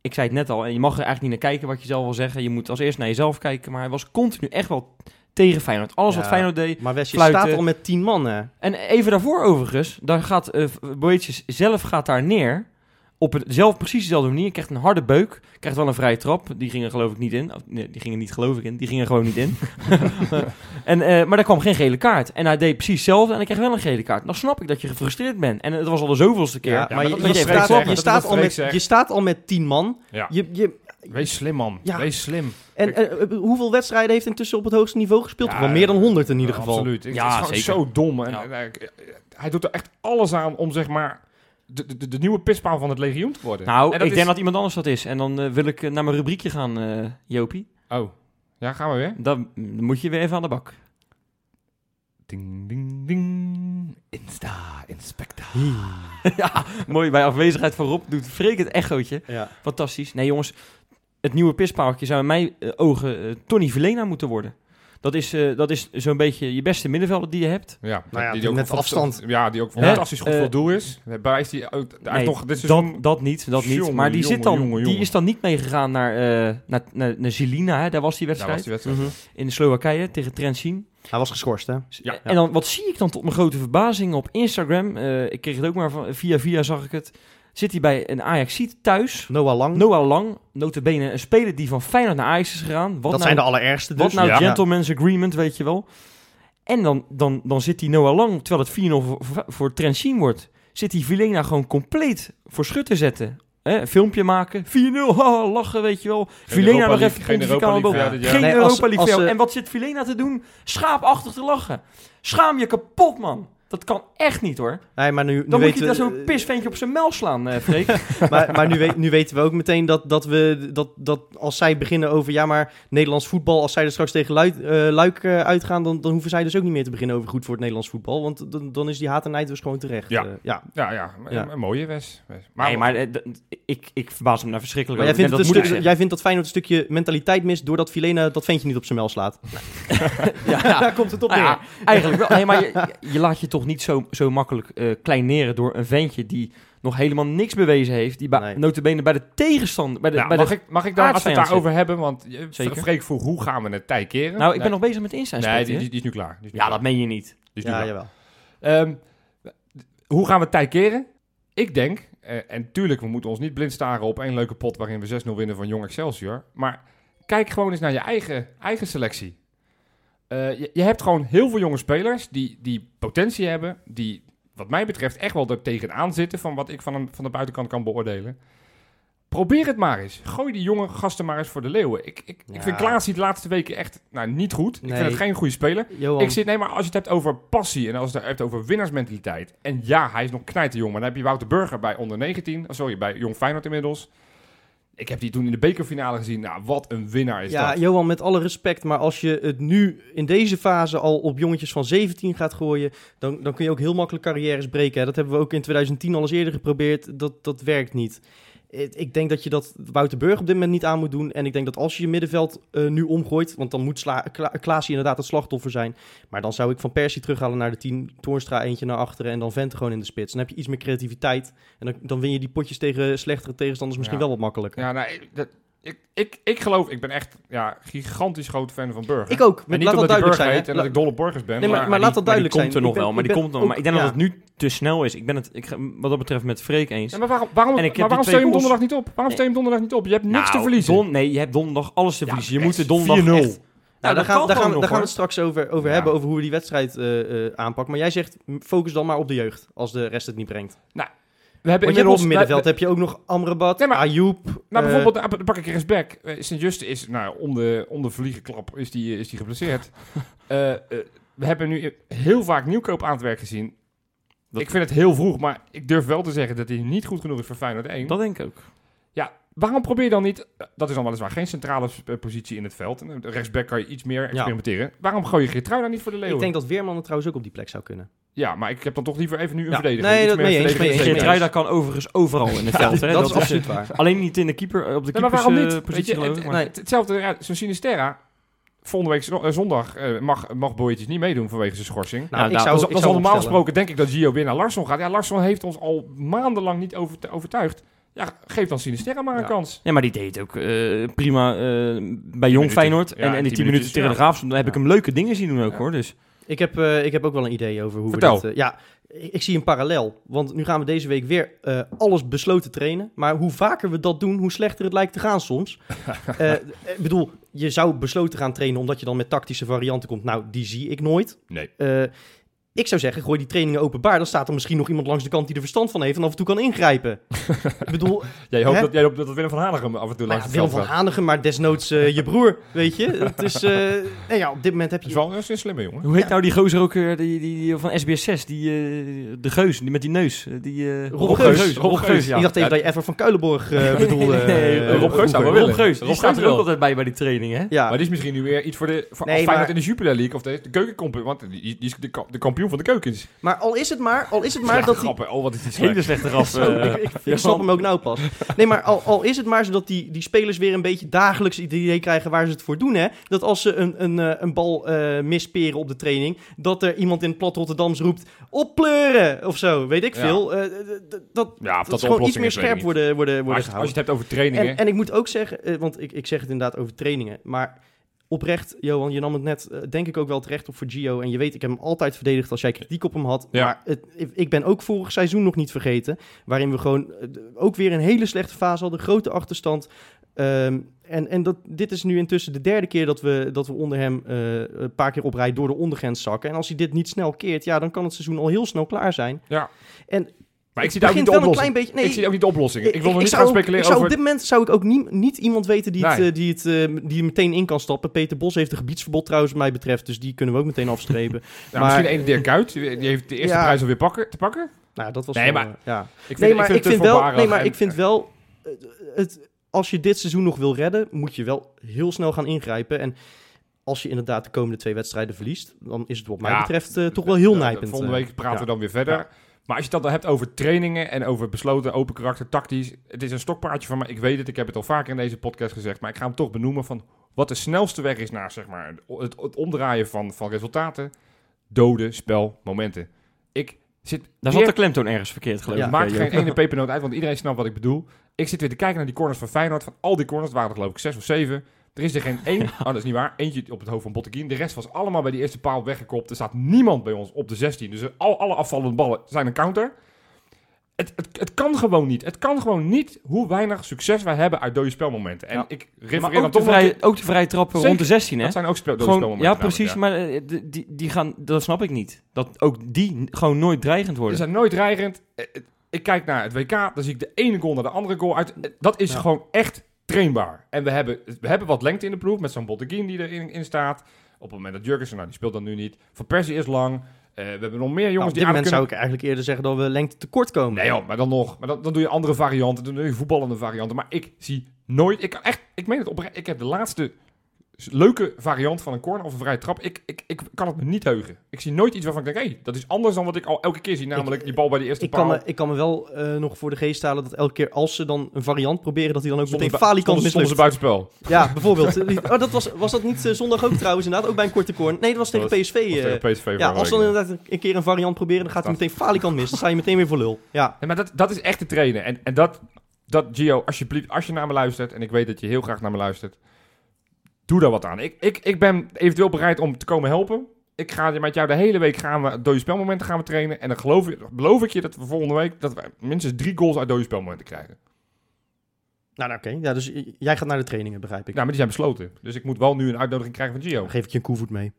Ik zei het net al, en je mag er eigenlijk niet naar kijken wat je zelf wil zeggen. Je moet als eerst naar jezelf kijken. Maar hij was continu echt wel tegen Feyenoord. Alles wat. Feyenoord deed, Maar Wes, je Fluiten. staat al met tien man, hè? En even daarvoor overigens, daar gaat uh, Boetjes zelf gaat daar neer Op het, zelf, precies dezelfde manier. Krijgt een harde beuk. Krijgt wel een vrije trap. Die gingen geloof ik niet in. Of, nee, die gingen niet geloof ik in. Die gingen gewoon niet in. [laughs] [laughs] en, eh, maar daar kwam geen gele kaart. En hij deed precies hetzelfde. En hij kreeg wel een gele kaart. Dan snap ik dat je gefrustreerd bent. En het was al de zoveelste keer. Ja, Ja, maar, je, staat, je, staat al met, je staat al met tien man. Ja. Je, je, Wees slim, man. Ja. Wees slim. en eh, eh, hoeveel wedstrijden heeft hij intussen op het hoogste niveau gespeeld? Ja, Wel meer dan 100 in ieder geval. Absoluut. Ik- Ja, het is gewoon zeker. zo dom. En, Ja. hij doet er echt alles aan om, zeg maar, de, de, de nieuwe pispaal van het legioen te worden. Nou, ik is- denk dat iemand anders dat is. En dan eh, wil ik eh, naar mijn rubriekje gaan, eh, Jopie. Oh, ja, gaan we weer. Dan, dan moet je weer even aan de bak. Ding, ding, ding. Insta, inspecta. [laughs] ja, mooi. Bij afwezigheid van Rob doet Freek het echootje. Ja. Fantastisch. Nee, jongens. Het nieuwe pispaaltje zou in mijn ogen Tony Verlena moeten worden. Dat is, eh, dat is zo'n beetje je beste middenvelder die je hebt. Ja, Nou ja, die, die ook met afstand. Ja, die ook fantastisch goed Eh, voor het doel is. Bewijst die ook. Hij Nee, nog dit seizoen... Dat, dat niet, dat niet. Jongen, maar die, jongen, zit dan, jongen, die is dan niet meegegaan naar, eh naar, naar, naar Žilina, hè? daar was die Daar wedstrijd. was die wedstrijd. Mhm. In Slowakije tegen Trenčín. Hij was geschorst, hè? Ja. En dan, wat zie ik dan tot mijn grote verbazing op Instagram? eh, ik kreeg het ook maar van, via via zag ik het. Zit hij bij een Ajaxiet thuis. Noah Lang. Noah Lang, notabene een speler die van Feyenoord naar Ajax is gegaan. Wat dat nou, zijn de allerergste dus. Wat nou Ja. gentleman's agreement, weet je wel. En dan, dan, dan zit die Noah Lang, terwijl het 4-0 voor, voor, wordt, zit die Vilena gewoon compleet voor schut te zetten. Hè, een filmpje maken, 4-0, [laughs] haha, lachen, weet je wel. Vilena Europa nog even geen Europa. League, ja, Geen. Nee, als- Europa League. eh, en wat zit Vilena te doen? Schaapachtig te lachen. Schaam je kapot, man. Dat kan echt niet, hoor. Nee, maar nu, nu Dan moet je daar zo'n pisventje op zijn mel slaan, eh Freek. [laughs] maar, maar nu, weet- nu weten we ook meteen dat, dat, we, dat, dat als zij beginnen over... Ja, maar Nederlands voetbal, als zij er straks tegen Luik, eh, Luik eh, uitgaan... Dan, dan hoeven zij dus ook niet meer te beginnen over goed voor het Nederlands voetbal. Want dan, dan is die haat en nijd dus gewoon terecht. Ja. Eh, ja. Ja, ja, Ja. Een, een mooie Wes. Maar, nee, maar ik, ik verbaas me daar verschrikkelijk Maar jij over. vindt, dat stuk, jij vindt dat Feyenoord een stukje mentaliteit mist... doordat Filena dat ventje niet op zijn mel slaat. [laughs] Ja, [laughs] Daar komt het op Nou neer. ja, eigenlijk wel. Nee, maar je, je laat je toch niet zo, zo makkelijk eh, kleineren door een ventje die nog helemaal niks bewezen heeft. Die bij, Nee. notabene bij de tegenstander... Bij de, Nou, bij mag, de, ik, mag ik daar, als we het aardsvijand daarover hebben, want je- Zeker. Freek vroeg, hoe gaan we het tij keren? nou, ik ben nog bezig met Insta Nee, die, die, die is nu klaar. Die is nu Ja, klaar. dat meen je niet. Nu Ja, jawel. Ehm, hoe gaan we het tij keren? Ik denk, eh, en tuurlijk, we moeten ons niet blind staren op één leuke pot waarin we 6-0 winnen van Jong Excelsior. Maar kijk gewoon eens naar je eigen, eigen selectie. Eh, je, je hebt gewoon heel veel jonge spelers die, die potentie hebben, die wat mij betreft echt wel er tegenaan zitten van wat ik van, een, van de buitenkant kan beoordelen. Probeer het maar eens. Gooi die jonge gasten maar eens voor de leeuwen. Ik, ik, Ja. ik vind Klaasie de laatste weken echt nou, niet goed. Ik vind het geen goede speler. Johan, Ik zit, nee, maar als je het hebt over passie en als je het hebt over winnaarsmentaliteit. En ja, hij is nog knijterjong, maar dan heb je Wouter Burger bij onder 19. oh, Sorry, bij Jong Feyenoord inmiddels. Ik heb die toen in de bekerfinale gezien. Nou, wat een winnaar is ja, dat. Johan, met alle respect, maar als je het nu in deze fase al op jongetjes van 17 gaat gooien, dan, dan kun je ook heel makkelijk carrières breken. Hè. Dat hebben we ook in 2010 al eens eerder geprobeerd. Dat, dat werkt niet. Ik denk dat je dat Wouter Burg op dit moment niet aan moet doen. En ik denk dat als je je middenveld eh, nu omgooit, want dan moet Sla Kla Klaasie inderdaad het slachtoffer zijn. Maar dan zou ik Van Persie terughalen naar de 10, Toornstra eentje naar achteren en dan Vente gewoon in de spits. Dan heb je iets meer creativiteit. En dan, dan win je die potjes tegen slechtere tegenstanders misschien Ja. wel wat makkelijker. Ja, nou, dat, ik, ik, ik geloof, ik ben echt ja, gigantisch groot fan van Burger. Ik ook. Laat niet dat omdat hij duidelijk zijn. heet en dat ik dol op burgers ben. Nee, maar- maar, maar laat dat Maar die duidelijk komt zijn. er nog wel, maar die komt er nog. Maar ik denk dat het nu te snel is. Ik ben het ik, wat dat betreft met Freek eens. Ja, maar waarom, waarom, En ik heb maar waarom stel je hem donderdag niet op? Waarom stel je hem donderdag niet op? Je hebt niks Nou, te verliezen. don- nee, je hebt donderdag alles te Ja, verliezen. je moet de donderdag 4-0. echt... Nou, Nou, daar dat gaan, daar gaan, daar gaan we het straks over, over Ja. hebben, over hoe we die wedstrijd eh, eh, aanpakken. Maar jij zegt, focus dan maar op de jeugd, als de rest het niet brengt. We hebben Want je hebt op inmiddels... het middenveld heb je ook nog Amrabat, Nee, maar- Ayoub. Nou, eh, bijvoorbeeld, dan pak ik er eens back. Uh, Sint-Juste is, nou, om de, om de vliegenklap is die, is die geblesseerd. [laughs] Eh, eh, we hebben nu heel vaak nieuwkoop aan het werk gezien. Dat- Ik vind het heel vroeg, maar ik durf wel te zeggen dat hij niet goed genoeg is voor Feyenoord 1. Dat denk ik ook. Ja, waarom probeer je dan niet... eh, Dat is dan weliswaar geen centrale eh, positie in het veld. En, eh, Rechtsback kan je iets meer experimenteren. Waarom gooi je Geertrui dan niet voor de Leeuwen? ik denk dat Weerman het trouwens ook op die plek zou kunnen. Ja, maar ik heb dan toch liever even nu een Ja, verdediger. nee, Iets dat mee eens, mee dan Geert Ruida kan overigens overal in het veld. hè. dat, is absoluut waar. Alleen niet in de keeper, eh, op de Nee, maar waarom niet? eh, Weet positie je, geloof het- maar- het- hetzelfde, ja, zo'n Sinisterra. Volgende week eh, zondag mag, mag Boyetjes niet meedoen vanwege zijn schorsing. Nou, ik nou, zou, dan, ik dan zou zal normaal gesproken denk ik dat Gio weer naar Larsson gaat. Ja, Larsson heeft ons al maandenlang niet over, overtuigd. Ja, geef dan Sinisterra maar een Ja. kans. Ja, maar die deed ook eh, prima eh, bij Jong minuten. Feyenoord. Ja, en, en die 10 10 minuten tegen de ja. Graafschap, daar heb ik hem leuke dingen zien doen ook Ja. hoor. Dus Ik heb, eh, ik heb ook wel een idee over hoe Vertel. we dit... eh, ja, ik, ik zie een parallel. Want nu gaan we deze week weer eh, alles besloten trainen. Maar hoe vaker we dat doen, hoe slechter het lijkt te gaan soms. Ik [laughs] bedoel, je zou besloten gaan trainen omdat je dan met tactische varianten komt. Nou, die zie ik nooit. Nee. Eh, ik zou zeggen, gooi die trainingen openbaar. Dan staat er misschien nog iemand langs de kant die er verstand van heeft en af en toe kan ingrijpen. ik bedoel, [laughs] Jij hoopt, dat, jij hoopt dat Willem van Hanegem af en toe nou langs ja, het Willem van. Hanegem, maar desnoods eh, je broer, weet je. Het is, eh, [laughs] nou ja, op dit moment heb Dat is je... wel dat is een slimme jongen. Hoe heet Ja. nou die gozer ook weer, die, die, die van SBS6, die, eh, de geus, die met die neus. eh, Die, eh, Rob Geus. Rob Geus, ja. Ik dacht even Ja. dat je even van Kuilenborg eh, bedoelde. Nee, eh, Rob Geus zou wel. Rob Geus, die Rob staat er ook wel. altijd bij bij die training, hè? Ja, Maar die is misschien nu weer iets voor de voor Nee, maar- in de Jupiler League of de, de keukenkampioen. Want die, die is de, de kampioen van de keukens. maar al is het maar, al is het maar dat grappen. Oh, wat is die. [laughs] Hele slechte graf. Zo, eh, ik, ik, ik Johan. snap hem ook nou pas. Nee, maar al, al is het maar zodat die, die spelers weer een beetje dagelijks het idee krijgen waar ze het voor doen. Hè? Dat als ze een, een, eh, een bal eh, misperen op de training, dat er iemand in het plat Rotterdams roept, oppleuren of zo, weet ik Ja. veel. Eh, d- d- dat Ja, dat is gewoon iets meer scherp worden, worden, worden als, je- als je gehouden. het hebt over trainingen. En, en ik moet ook zeggen, eh, want ik, ik zeg het inderdaad over trainingen, maar oprecht, Johan, je nam het net, eh, denk ik ook wel terecht op voor Gio. En je weet, ik heb hem altijd verdedigd als jij kritiek op hem had. Ja. Maar het, ik- ben ook vorig seizoen nog niet vergeten, waarin we gewoon eh, ook weer een hele slechte fase hadden, grote achterstand. Ehm, en en dat, dit is nu intussen de derde keer dat we, dat we onder hem eh, een paar keer op rij door de ondergrens zakken. En als hij dit niet snel keert, ja, dan kan het seizoen al heel snel klaar zijn. Ja. En maar ik zie daar ook niet de oplossing. klein beetje... Nee, ik zie ook niet de oplossing. Ik wil nog niet zou gaan speculeren ik zou over... Op dit moment zou ik ook niet, niet iemand weten die, het, Nee. eh, die, het, eh, die er meteen in kan stappen. Peter Bos heeft een gebiedsverbod trouwens wat mij betreft. Dus die kunnen we ook meteen afstrepen. [laughs] Ja, maar- misschien ene Dirk Kuyt. Die heeft de eerste Ja. prijs alweer pakken, te pakken. nou, dat was Nee, maar- eh, ja. Ik vind, Nee, maar ik vind, wel, nee, maar en- ik vind wel... Het, als je dit seizoen nog wil redden, moet je wel heel snel gaan ingrijpen. En als je inderdaad de komende twee wedstrijden verliest, dan is het wat mij betreft toch wel heel nijpend. Volgende week praten we dan weer verder. Ja. Maar als je het dan hebt over trainingen en over besloten open karakter, tactisch. Het is een stokpaardje van mij. Ik weet het, ik heb het al vaker in deze podcast gezegd. Maar ik ga hem toch benoemen van wat de snelste weg is naar zeg maar, het, het omdraaien van, van resultaten. Doden, spel, momenten. Ik zit Daar zat de klemtoon ergens verkeerd, geloof Ja. ik. het maakt geen ene pepernoot uit, want iedereen snapt wat ik bedoel. Ik zit weer te kijken naar die corners van Feyenoord. Van al die corners, het waren er geloof ik zes of zeven. Er is er geen één, [laughs] oh dat is niet waar, eentje op het hoofd van Botteguin. De rest was allemaal bij die eerste paal weggekopt. Er staat niemand bij ons op de 16. Dus al, alle afvallende ballen zijn een counter. Het, het, het kan gewoon niet. Het kan gewoon niet hoe weinig succes wij hebben uit dode spelmomenten. En Ja. ik refereer dan toch vrije, ook de vrije trappen Zeker. rond de 16, hè? Dat zijn ook spel, dode Gewoon, spelmomenten. ja, precies, maar eh, die, die, gaan, dat snap ik niet. Dat ook die gewoon nooit dreigend Ze worden. zijn nooit dreigend. Eh, eh, Ik kijk naar het WK, dan zie ik de ene goal naar de andere goal uit. Dat is Ja. gewoon echt trainbaar. En we hebben, we hebben wat lengte in de ploeg met zo'n Botteguin die erin in staat. Op het moment dat Jurgensen, nou die speelt dan nu niet. Van Persie is lang. Eh, we hebben nog meer Nou, jongens op die moment zou ik eigenlijk eerder zeggen dat we lengte tekort komen. Nee joh, maar dan nog. Maar dan, dan doe je andere varianten. Dan doe je voetballende varianten. Maar ik zie nooit... Ik kan echt... Ik meen het oprecht. Ik heb de laatste leuke variant van een corner of een vrije trap. Ik, ik, ik kan het me niet heugen. Ik zie nooit iets waarvan ik denk... Hé, dat is anders dan wat ik al elke keer zie. Namelijk die bal bij die eerste Ik paal. kan, me, ik kan me wel eh, nog voor de geest halen dat elke keer als ze dan een variant proberen, dat hij dan ook meteen falikant mislukt. stonden ze buitenspel. Ja, bijvoorbeeld. oh, dat was, was dat niet eh, zondag ook trouwens inderdaad? Ook bij een korte corner? Nee, dat was tegen Dat PSV. Eh. tegen PSV ja, als ze dan inderdaad een keer een variant proberen, dan gaat hij meteen falikant mis. Dan sta je meteen weer voor lul. Ja, Nee, maar dat, dat is echt te trainen. En, en dat, dat, Gio, alsjeblieft, als je naar me luistert, en ik weet dat je heel graag naar me luistert, doe daar wat aan. Ik, ik, ik ben eventueel bereid om te komen helpen. Ik ga met jou de hele week gaan we dode spelmomenten gaan we trainen. En dan geloof ik, beloof ik je dat we volgende week dat we minstens drie goals uit dode spelmomenten krijgen. nou, nou, oké. Ja, dus jij gaat naar de trainingen, begrijp ik. Ja, maar die zijn besloten. Dus ik moet wel nu een uitnodiging krijgen van Gio. Dan geef ik je een koevoet mee.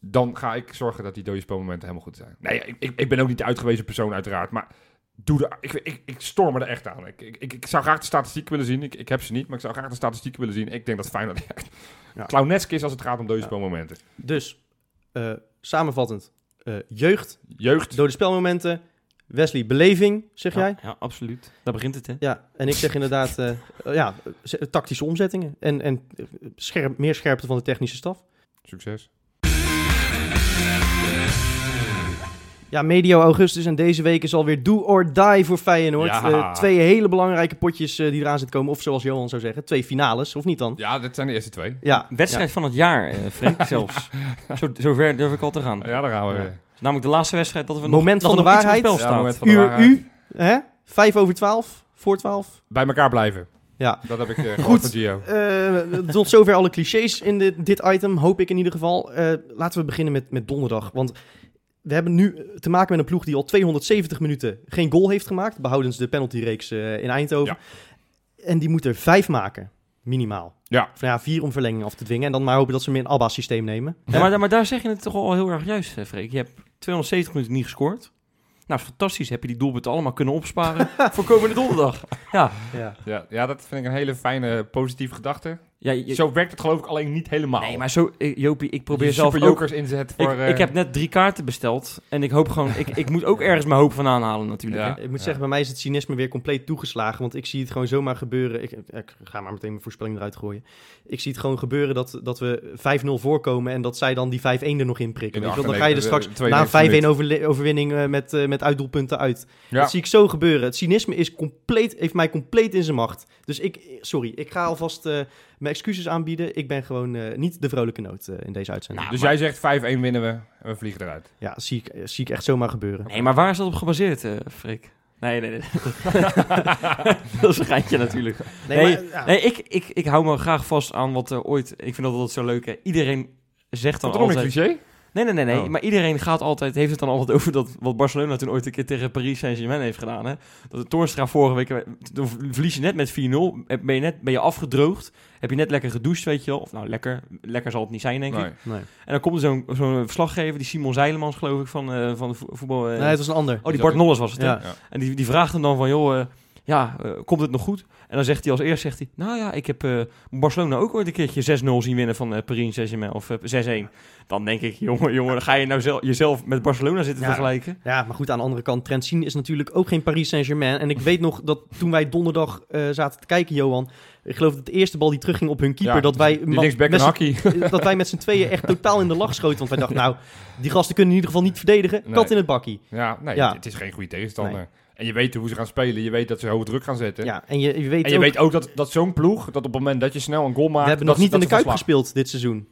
Dan ga ik zorgen dat die dode spelmomenten helemaal goed zijn. Nee, ik, ik, ik ben ook niet de uitgewezen persoon uiteraard, maar doe de, ik, ik, ik storm er echt aan. Ik, ik, ik, zou graag de statistiek willen zien. Ik, ik heb ze niet, maar ik zou graag de statistiek willen zien. Ik denk dat Feyenoord echt Ja. clownesk is als het gaat om dode Ja. spelmomenten. Dus, eh, samenvattend. eh, jeugd, Jeugd, dode spelmomenten. Wesley, beleving, zeg ja, jij? ja, absoluut. Daar begint het, hè? Ja, en ik zeg inderdaad eh, ja, tactische omzettingen. En, en scherp, meer scherpte van de technische staf. succes. Ja, medio augustus en deze week is alweer do or die voor Feyenoord. Ja. Eh, twee hele belangrijke potjes eh, die eraan zitten komen. Of zoals Johan zou zeggen, twee finales, of niet dan? Ja, dit zijn de eerste twee. Ja, Wedstrijd van het jaar, eh Freek, [laughs] zelfs. Zo, zover durf ik al te gaan. Ja, daar gaan we weer. Namelijk de laatste wedstrijd dat we Moment nog, van dat de nog iets op waarheid. het spel staat. moment van de Uur waarheid. U, hè? Vijf over twaalf, voor twaalf. Bij elkaar blijven. Ja. Dat heb ik eh gehoord Goed. van Gio. Eh, tot zover alle clichés in dit, dit item, hoop ik in ieder geval. Eh, laten we beginnen met, met donderdag. Want we hebben nu te maken met een ploeg die al 270 minuten geen goal heeft gemaakt. Behoudens de penaltyreeks eh in Eindhoven. En die moet er vijf maken, minimaal. Ja. Of ja, vier om verlenging af te dwingen. En dan maar hopen dat ze meer een ABBA-systeem nemen. Ja, maar, maar daar zeg je het toch al heel erg juist, hè, Freek. Je hebt 270 minuten niet gescoord. Nou, is fantastisch. Heb je die doelpunten allemaal kunnen opsparen [laughs] voor komende donderdag. Ja, Ja. Ja, ja, dat vind ik een hele fijne, positieve gedachte. Ja je- Zo werkt het geloof ik alleen niet helemaal. nee, maar zo, eh, Jopie, ik probeer je zelf ook... jokers inzet Ik, voor... eh, ik heb net drie kaarten besteld en ik hoop gewoon... Ik, ik moet ook [laughs] ergens mijn hoop van aanhalen natuurlijk. Ja. hè. Ik moet Ja. zeggen, bij mij is het cynisme weer compleet toegeslagen. Want ik zie het gewoon zomaar gebeuren. Ik, ik ga maar meteen mijn voorspelling eruit gooien. Ik zie het gewoon gebeuren dat, dat we 5-0 voorkomen. En dat zij dan die 5-1 er nog in prikken. In Weet? Dan ga je er 98e, straks na 92e een 5-1 overle- overwinning eh, met, eh, met uitdoelpunten uit. Ja. Dat zie ik zo gebeuren. Het cynisme is compleet, heeft mij compleet in zijn macht. Dus ik, sorry, ik ga alvast eh, mijn excuses aanbieden. Ik ben gewoon eh, niet de vrolijke noot eh, in deze uitzending. Dus jij zegt 5-1 winnen we en we vliegen eruit. Ja, zie ik, eh, zie ik echt zomaar gebeuren. Nee, maar waar is dat op gebaseerd, eh Freek? Nee, nee, nee. [laughs] dat is een geintje natuurlijk. Nee, maar, ja. Nee, ik, ik, ik hou me graag vast aan wat er ooit... Ik vind dat altijd zo leuk, hè. Iedereen zegt dan nog een altijd... cliché? Nee, nee, nee, nee. Oh. Maar iedereen gaat altijd, heeft het dan altijd [laughs] over dat wat Barcelona toen ooit een keer tegen Paris Saint-Germain heeft gedaan. Hè? Dat de Toornstra vorige week, dan verlies je net met 4-0, ben je, net, ben je afgedroogd, heb je net lekker gedoucht, weet je wel. Of nou, lekker, lekker zal het niet zijn, denk ik. Nee. En dan komt er zo'n zo'n verslaggever, die Simon Zeilemans, geloof ik, van, eh, van de vo- voetbal... eh, nee, het was een ander. oh, die Bart Nolles was het, hè? Ja. En die, die vraagt hem dan van, joh, eh, ja, eh, komt het nog goed? En dan zegt hij als eerst, zegt hij, nou ja, ik heb eh, Barcelona ook ooit een keertje 6-0 zien winnen van eh, Paris Saint-Germain, of eh, 6-1. Dan denk ik, jongen, jongen, dan ga je nou zelf, jezelf met Barcelona zitten Ja. vergelijken. Ja, maar goed, aan de andere kant, Trentin is natuurlijk ook geen Paris Saint-Germain. En ik weet nog dat toen wij donderdag zaten te kijken, Johan... Ik geloof dat de eerste bal die terugging op hun keeper... Ja, dat wij, met [laughs] dat wij met z'n tweeën echt totaal in de lach schoten. Want wij dachten, nou, die gasten kunnen in ieder geval niet verdedigen. Nee. Kat in het bakkie. Ja, nee, Ja. het is geen goede tegenstander. En je weet hoe ze gaan spelen. Je weet dat ze hoge druk gaan zetten. Ja, en je, je weet En je ook, weet ook dat, dat zo'n ploeg, dat op het moment dat je snel een goal maakt... we hebben dat nog niet in de Kuip gespeeld dit seizoen.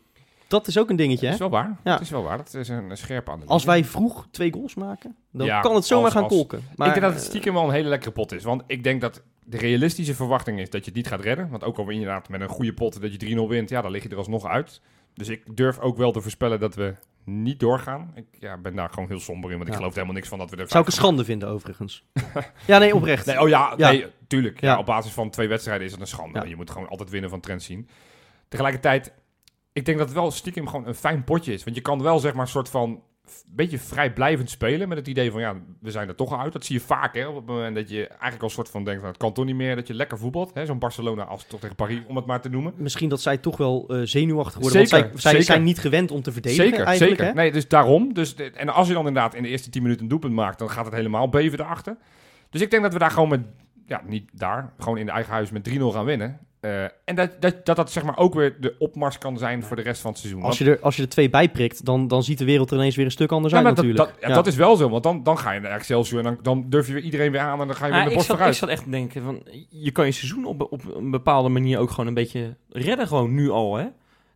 Dat is ook een dingetje, hè? Dat is wel waar. Ja. Dat is wel waar. Dat is een, een scherpe analyse. Als wij vroeg twee goals maken, dan Ja, kan het zomaar als- gaan als- kolken. Maar, ik denk dat het eh, stiekem wel een hele lekkere pot is. Want ik denk dat de realistische verwachting is dat je het niet gaat redden. Want ook al win je inderdaad met een goede pot dat je 3-0 wint, ja, dan lig je er alsnog uit. Dus ik durf ook wel te voorspellen dat we niet doorgaan. Ik ja, ben daar gewoon heel somber in, want ik geloof er helemaal niks van dat we er zou ik een schande vinden, overigens. [laughs] ja, nee, oprecht. Nee, oh ja, nee, tuurlijk. Ja. Op basis van twee wedstrijden is het een schande. Je moet gewoon altijd winnen van Trent zien. Tegelijkertijd, ik denk dat het wel stiekem gewoon een fijn potje is. Want je kan wel zeg maar een soort van beetje vrijblijvend spelen met het idee van ja, we zijn er toch uit. Dat zie je vaak hè, op het moment dat je eigenlijk al soort van denkt van het kan toch niet meer, dat je lekker voetbalt. hè. Zo'n Barcelona als toch tegen Paris, om het maar te noemen. Misschien dat zij toch wel eh, zenuwachtig worden. Zeker, want zij, zij zeker. zijn niet gewend om te verdedigen Zeker, eigenlijk. zeker. Hè? Nee, dus daarom. Dus, en als je dan inderdaad in de eerste 10 minuten een doelpunt maakt, dan gaat het helemaal beven erachter. Dus ik denk dat we daar gewoon met, ja, niet daar, gewoon in de eigen huis met 3-0 gaan winnen. Eh, en dat dat, dat dat zeg maar ook weer de opmars kan zijn voor de rest van het seizoen. Als je, er, als je er twee bij prikt, dan, dan ziet de wereld er ineens weer een stuk anders ja, uit dat, natuurlijk. dat, ja, dat is wel zo, want dan, dan ga je naar Excelsior en dan, dan durf je weer iedereen weer aan en dan ga je weer de borst zat, ik vooruit. zat echt te denken, van, je kan je seizoen op, op een bepaalde manier ook gewoon een beetje redden, gewoon nu al, hè?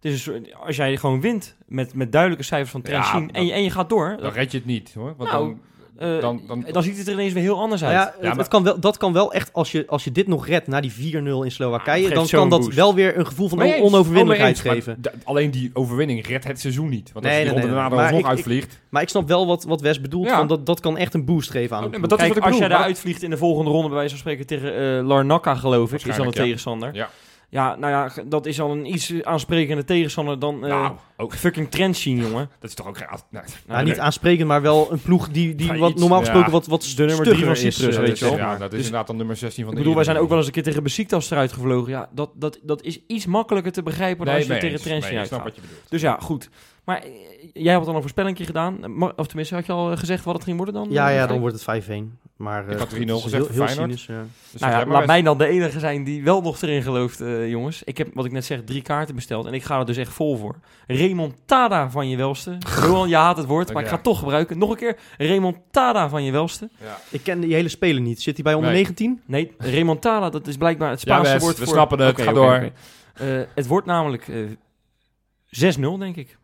Dus een soort- als jij gewoon wint met, met duidelijke cijfers van Ja, Trentin dan- en, je, en je gaat door, Dan red je het niet, hoor. Want Nou, dan, eh, dan- dan- dan ziet het er ineens weer heel anders uit. ja, het, Ja, maar- het kan wel, dat kan wel echt, als je, als je dit nog redt na die 4-0 in Slowakije, dan kan dat boost. wel weer een gevoel van eens. onoverwinnelijkheid eens. geven. Alleen die overwinning redt het seizoen niet. Want als Nee, je nee, nee, daarna er ik- uitvliegt... Maar ik snap wel wat, wat Wes bedoelt, Ja. want dat, dat kan echt een boost geven aan Oh, maar dat is Kijk, wat ik als jij daar uitvliegt in de volgende ronde, bij wijze van spreken tegen eh Larnaca, geloof ik, is dan de tegenstander. Ja. Ja, nou ja, dat is al een iets aansprekende tegenstander dan eh nou, ook, fucking Trentin, jongen. [laughs] dat is toch ook geen... Nee. Nou, Nou, niet aansprekend, maar wel een ploeg die, die Ja, wat, iets, normaal ja. gesproken wat, wat De nummer drie van stugger is, Cyprus, weet je wel. Ja, dat is Dus- inderdaad dan nummer 16 van Ik de bedoel, wij zijn ook wel eens een keer tegen Besiktas eruit gevlogen. Ja, dat, dat, dat is iets makkelijker te begrijpen dan als je tegen. Trentin Nee, ik snap uitgaat. wat je bedoelt. Dus ja, goed. Maar eh, jij had al een voorspellingje gedaan. Of tenminste, had je al eh, gezegd wat het ging worden dan? Ja, ja, dan wordt het 5-1. Maar, Ik eh, had 3-0 het is gezegd voor heel, heel Feyenoord. cynisch, ja. Dus Nou ja, laat mij dan de enige zijn die wel nog erin gelooft, eh, jongens. Ik heb, wat ik net zeg, drie kaarten besteld. En ik ga er dus echt vol voor. Remontada van je welste. [laughs] Johan, je haat het woord, maar ik ga het toch gebruiken. Nog een keer. Remontada van je welste. Ja. Ik ken die hele speler niet. Zit hij bij onder Nee. 19? Nee, remontada, dat is blijkbaar het Spaanse woord we voor... snappen het. Oké, Ga door. Eh, het wordt namelijk eh 6-0, denk ik.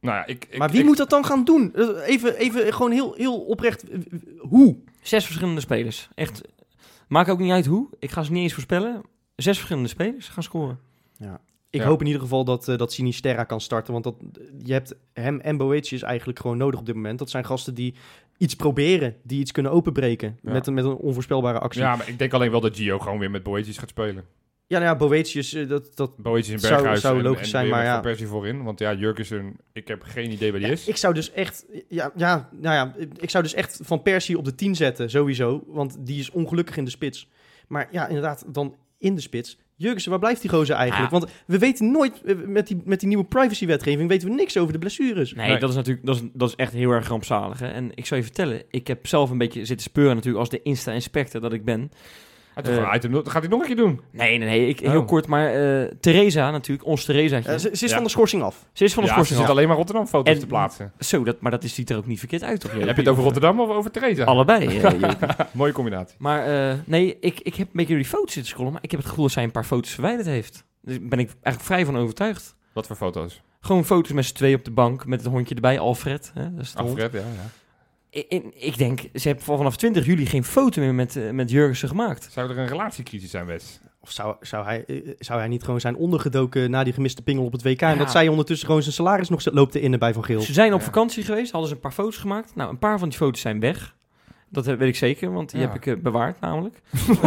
Nou ja, ik, ik, maar wie ik- moet dat dan gaan doen? Eh, Even, even gewoon heel, heel oprecht. Hoe? Zes verschillende spelers. Echt. Maakt ook niet uit hoe. Ik ga ze niet eens voorspellen. zes verschillende spelers gaan scoren. Ik Ja. hoop in ieder geval dat, eh, dat Sinisterra kan starten. Want dat, je hebt hem en Boetius eigenlijk gewoon nodig op dit moment. Dat zijn gasten die iets proberen. Die iets kunnen openbreken. Ja. Met, een, met een onvoorspelbare actie. Ja, Ja, maar ik denk alleen wel dat Gio gewoon weer met Boetjes gaat spelen. Nou ja, Boetius, eh, dat, dat, in Zou- Berghuis zou logisch en zijn, maar ja. Van Persie voorin. Want ja, Jurgensen, ik heb geen idee waar die Ja, is. ik zou dus echt, ja, ja, nou ja, ik zou dus echt Van Persie op de 10 zetten, sowieso. Want die is ongelukkig in de spits. Maar ja, inderdaad, dan in de spits. Jurgensen, waar blijft die gozer eigenlijk? Want we weten nooit, eh, met die, met die nieuwe privacywetgeving, weten we niks over de blessures. Nee, Nee. dat is natuurlijk dat is, dat is echt heel erg rampzalig. Hè? En ik zou je vertellen, ik heb zelf een beetje zitten speuren natuurlijk als de Insta-inspector dat ik ben. Item, dat gaat hij nog een keer doen. Nee, nee, nee, ik, heel Oh. kort, maar eh Theresa natuurlijk, ons Theresaatje. Eh, ze, ze is Ja. van de schorsing af. ze is van de ja, ze schorsing zit alleen maar Rotterdam-foto's En- te plaatsen. Zo, dat, maar dat is, ziet er ook niet verkeerd uit, toch? Heb je het over Rotterdam of over Theresa? Allebei. [laughs] Mooie combinatie. maar eh, nee, ik, ik heb een beetje door die foto's zitten scrollen, maar ik heb het gevoel dat zij een paar foto's verwijderd heeft. Dus daar ben ik eigenlijk vrij van overtuigd. Wat voor foto's? Gewoon foto's met z'n twee op de bank, met het hondje erbij, Alfred. Hè, dat is hond. Alfred, ja, ja. Ik, ik, denk, ze hebben vanaf 20 juli geen foto meer met, eh, met Jurgensen gemaakt. Zou er een relatiecrisis zijn, Wes? Of zou, zou, hij, eh, zou hij niet gewoon zijn ondergedoken na die gemiste pingel op het WK? En dat zij ondertussen gewoon zijn salaris nog loopt te innen bij Van Geel? Ze zijn op Ja. vakantie geweest, hadden ze een paar foto's gemaakt. Nou, een paar van die foto's zijn weg. Dat weet ik zeker, want die Ja. heb ik eh, bewaard namelijk.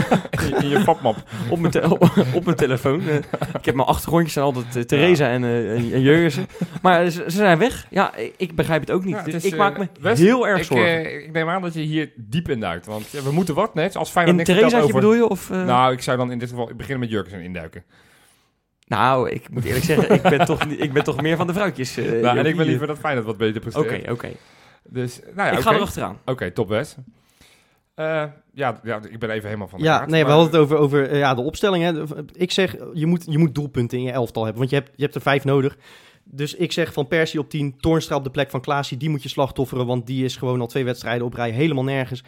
[laughs] In je papmap. Op mijn, te- op, [laughs] op mijn telefoon. Eh, ik heb mijn achtergrondjes zijn altijd eh, Theresa en, eh en, en Jurgensen. Maar ze, ze zijn weg. Ja, ik, ik begrijp het ook niet. Ja, het dus is, ik maak me heel erg ik, zorgen. eh, ik neem aan dat je hier diep in duikt. Want we moeten wat net. Als Feyenoord in Theresaatje over... bedoel je? Of? Nou, ik zou dan in dit geval beginnen met Jurgensen induiken. Nou, ik moet eerlijk zeggen, ik ben toch, ik ben toch meer van de vrouwtjes. nou, en ik wil liever dat Feyenoord wat beter Oké, presteert. oké. Dus, nou ja, ik ga er achteraan. Oké, top Wes. Eh, ja, ja, ik ben even helemaal van de Ja, kaart, nee, we hadden het over, over eh, ja, de opstelling. Hè. Ik zeg, je moet, je moet doelpunten in je elftal hebben, want je hebt, je hebt er vijf nodig. Dus ik zeg van Persie op 10, Toornstra op de plek van Klaasie, die moet je slachtofferen, want die is gewoon al twee wedstrijden op rij helemaal nergens.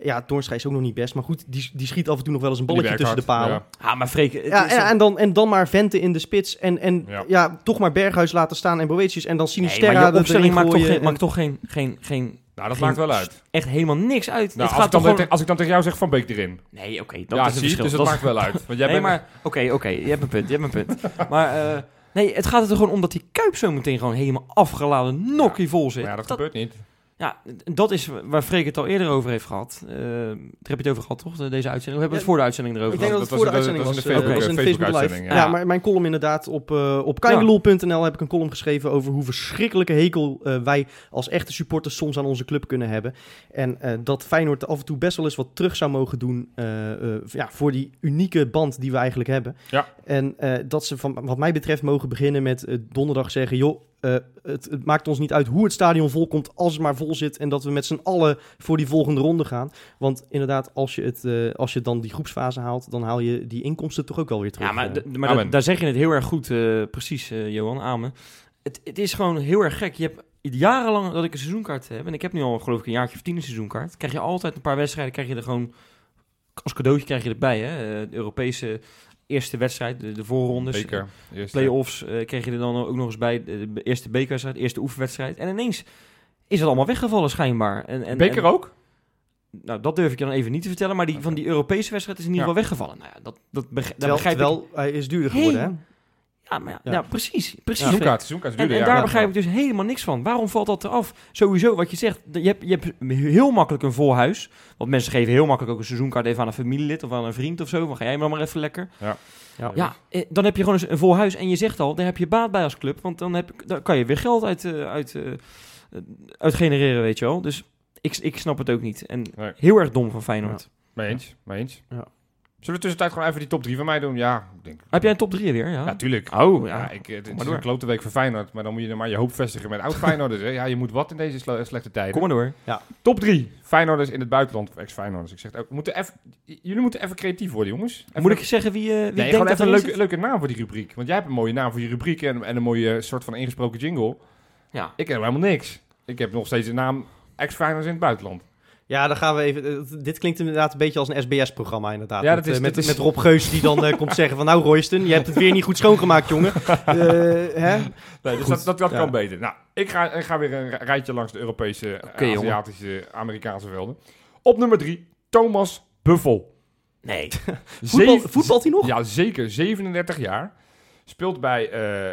Ja, Toornstra is ook nog niet best, maar goed, die, die schiet af en toe nog wel eens een balletje werkt tussen de palen. Ah, maar Freek, Ja, en, dan, en dan maar Venten in de spits en, en Ja. ja. toch maar Berghuis laten staan en Boetius en dan Nee, Sinisterra maar je er- opstelling erin maakt toch, geen, en- maakt toch geen, geen, geen, Nou, dat geen- maakt wel uit. echt helemaal niks uit. Nou, het als, gaat ik gewoon... tegen- als ik dan tegen jou zeg Van Beek erin. Nee, oké, dat ja, is het verschil. dus het Dat maakt wel uit. Want jij [laughs] nee, bent... maar oké, oké, je hebt een punt, je hebt een punt. [laughs] maar eh, nee, het gaat er gewoon om dat die Kuip zo meteen gewoon helemaal afgeladen nokkie vol zit. Maar ja, dat, dat, gebeurt niet. Ja, dat is waar Freek het al eerder over heeft gehad. Eh, daar heb je het over gehad, toch? Deze uitzending. We hebben het voor de uitzending erover Ik denk gehad. dat het Dat voor de de- uitzending dat was. was in de eh, Facebook- was in Facebook live. ja. Ja, maar mijn column inderdaad op, eh op heb ik een column geschreven over hoe verschrikkelijke hekel wij als echte supporters soms aan onze club kunnen hebben. En dat Feyenoord af en toe best wel eens wat terug zou mogen doen ja, voor die unieke band die we eigenlijk hebben. Ja. En dat ze van wat mij betreft mogen beginnen met donderdag zeggen, joh, eh, het, het maakt ons niet uit hoe het stadion vol komt als het maar vol zit en dat we met z'n allen voor die volgende ronde gaan. Want inderdaad, als je, het, eh, als je dan die groepsfase haalt, dan haal je die inkomsten toch ook wel weer terug. Ja, maar, Eh, maar daar zeg je het heel erg goed, eh, precies, eh, Johan, amen. Het, het is gewoon heel erg gek. Je hebt jarenlang dat ik een seizoenkaart heb, en ik heb nu al geloof ik een jaartje of tien een seizoenkaart, krijg je altijd een paar wedstrijden, krijg je er gewoon, als cadeautje krijg je erbij, hè. Eh, de Europese eerste wedstrijd, de, de voorrondes, Beker. Eerst, play-offs, eh kreeg je er dan ook nog eens bij, de, de eerste bekerwedstrijd, de eerste oefenwedstrijd. En ineens is het allemaal weggevallen schijnbaar. En, en, Beker en- ook? Nou, dat durf ik je dan even niet te vertellen, maar die, van die Europese wedstrijd is in ieder Ja. geval weggevallen. Nou ja, dat, dat, beg- dat terwijl, begrijp ik terwijl hij is duurder geworden, hè? Ja, maar ja, Ja. ja, precies. precies is En, ja. daar Ja. begrijp ik dus helemaal niks van. Waarom valt dat eraf? Sowieso, wat je zegt, je hebt, je hebt heel makkelijk een vol huis. Want mensen geven heel makkelijk ook een seizoenkaart even aan een familielid of aan een vriend of zo. Van ga jij maar maar even lekker. Ja. Ja. Ja, eh, dan heb je gewoon eens een vol huis. En je zegt al, daar heb je baat bij als club. Want dan, heb, dan kan je weer geld uit, eh, uit, eh, uit genereren, weet je wel. Dus ik, ik snap het ook niet. En Nee. heel erg dom van Feyenoord. Mee eens, mee eens. Ja. Zullen we tussentijd gewoon even die top 3 van mij doen? Ja, ik denk... Heb jij een top 3 weer? Ja, Ja, tuurlijk. Oh, Ja, ja. ik, het, is een klote week voor Feyenoord, maar dan moet je er maar je hoop vestigen met oud Feyenoorders. hè. Ja, je moet wat in deze sle- slechte tijden. Kom maar door. Top 3 Feyenoorders in het buitenland, of ex-Feyenoorders. Ik zeg het ook, we moeten even, jullie moeten even creatief worden, jongens. Even, Moet ik zeggen wie, eh wie nee, denkt gewoon dat even een leuke, leuke naam voor die rubriek. Want jij hebt een mooie naam voor je rubriek en, en een mooie soort van ingesproken jingle. Ja. Ik heb helemaal niks. Ik heb nog steeds de naam ex-Feyenoorders in het buitenland. Ja, dan gaan we even. eh, dit klinkt inderdaad een beetje als een SBS-programma, inderdaad. Ja, met, dat is- eh, met, dat is- met Rob Geus die dan eh, komt [laughs] zeggen: van nou, Royston, je hebt het weer niet goed schoongemaakt, jongen. [laughs] Eh, hè? Nee, dus dat, dat, dat ja. kan beter. Nou, ik ga, ik ga weer een ri- rijtje langs de Europese, jongen. Aziatische, Amerikaanse velden. Op nummer 3, Thomas Buffel. Nee. [laughs] Voetbal, voetbalt hij nog? Ja, zeker. 37 jaar. Speelt bij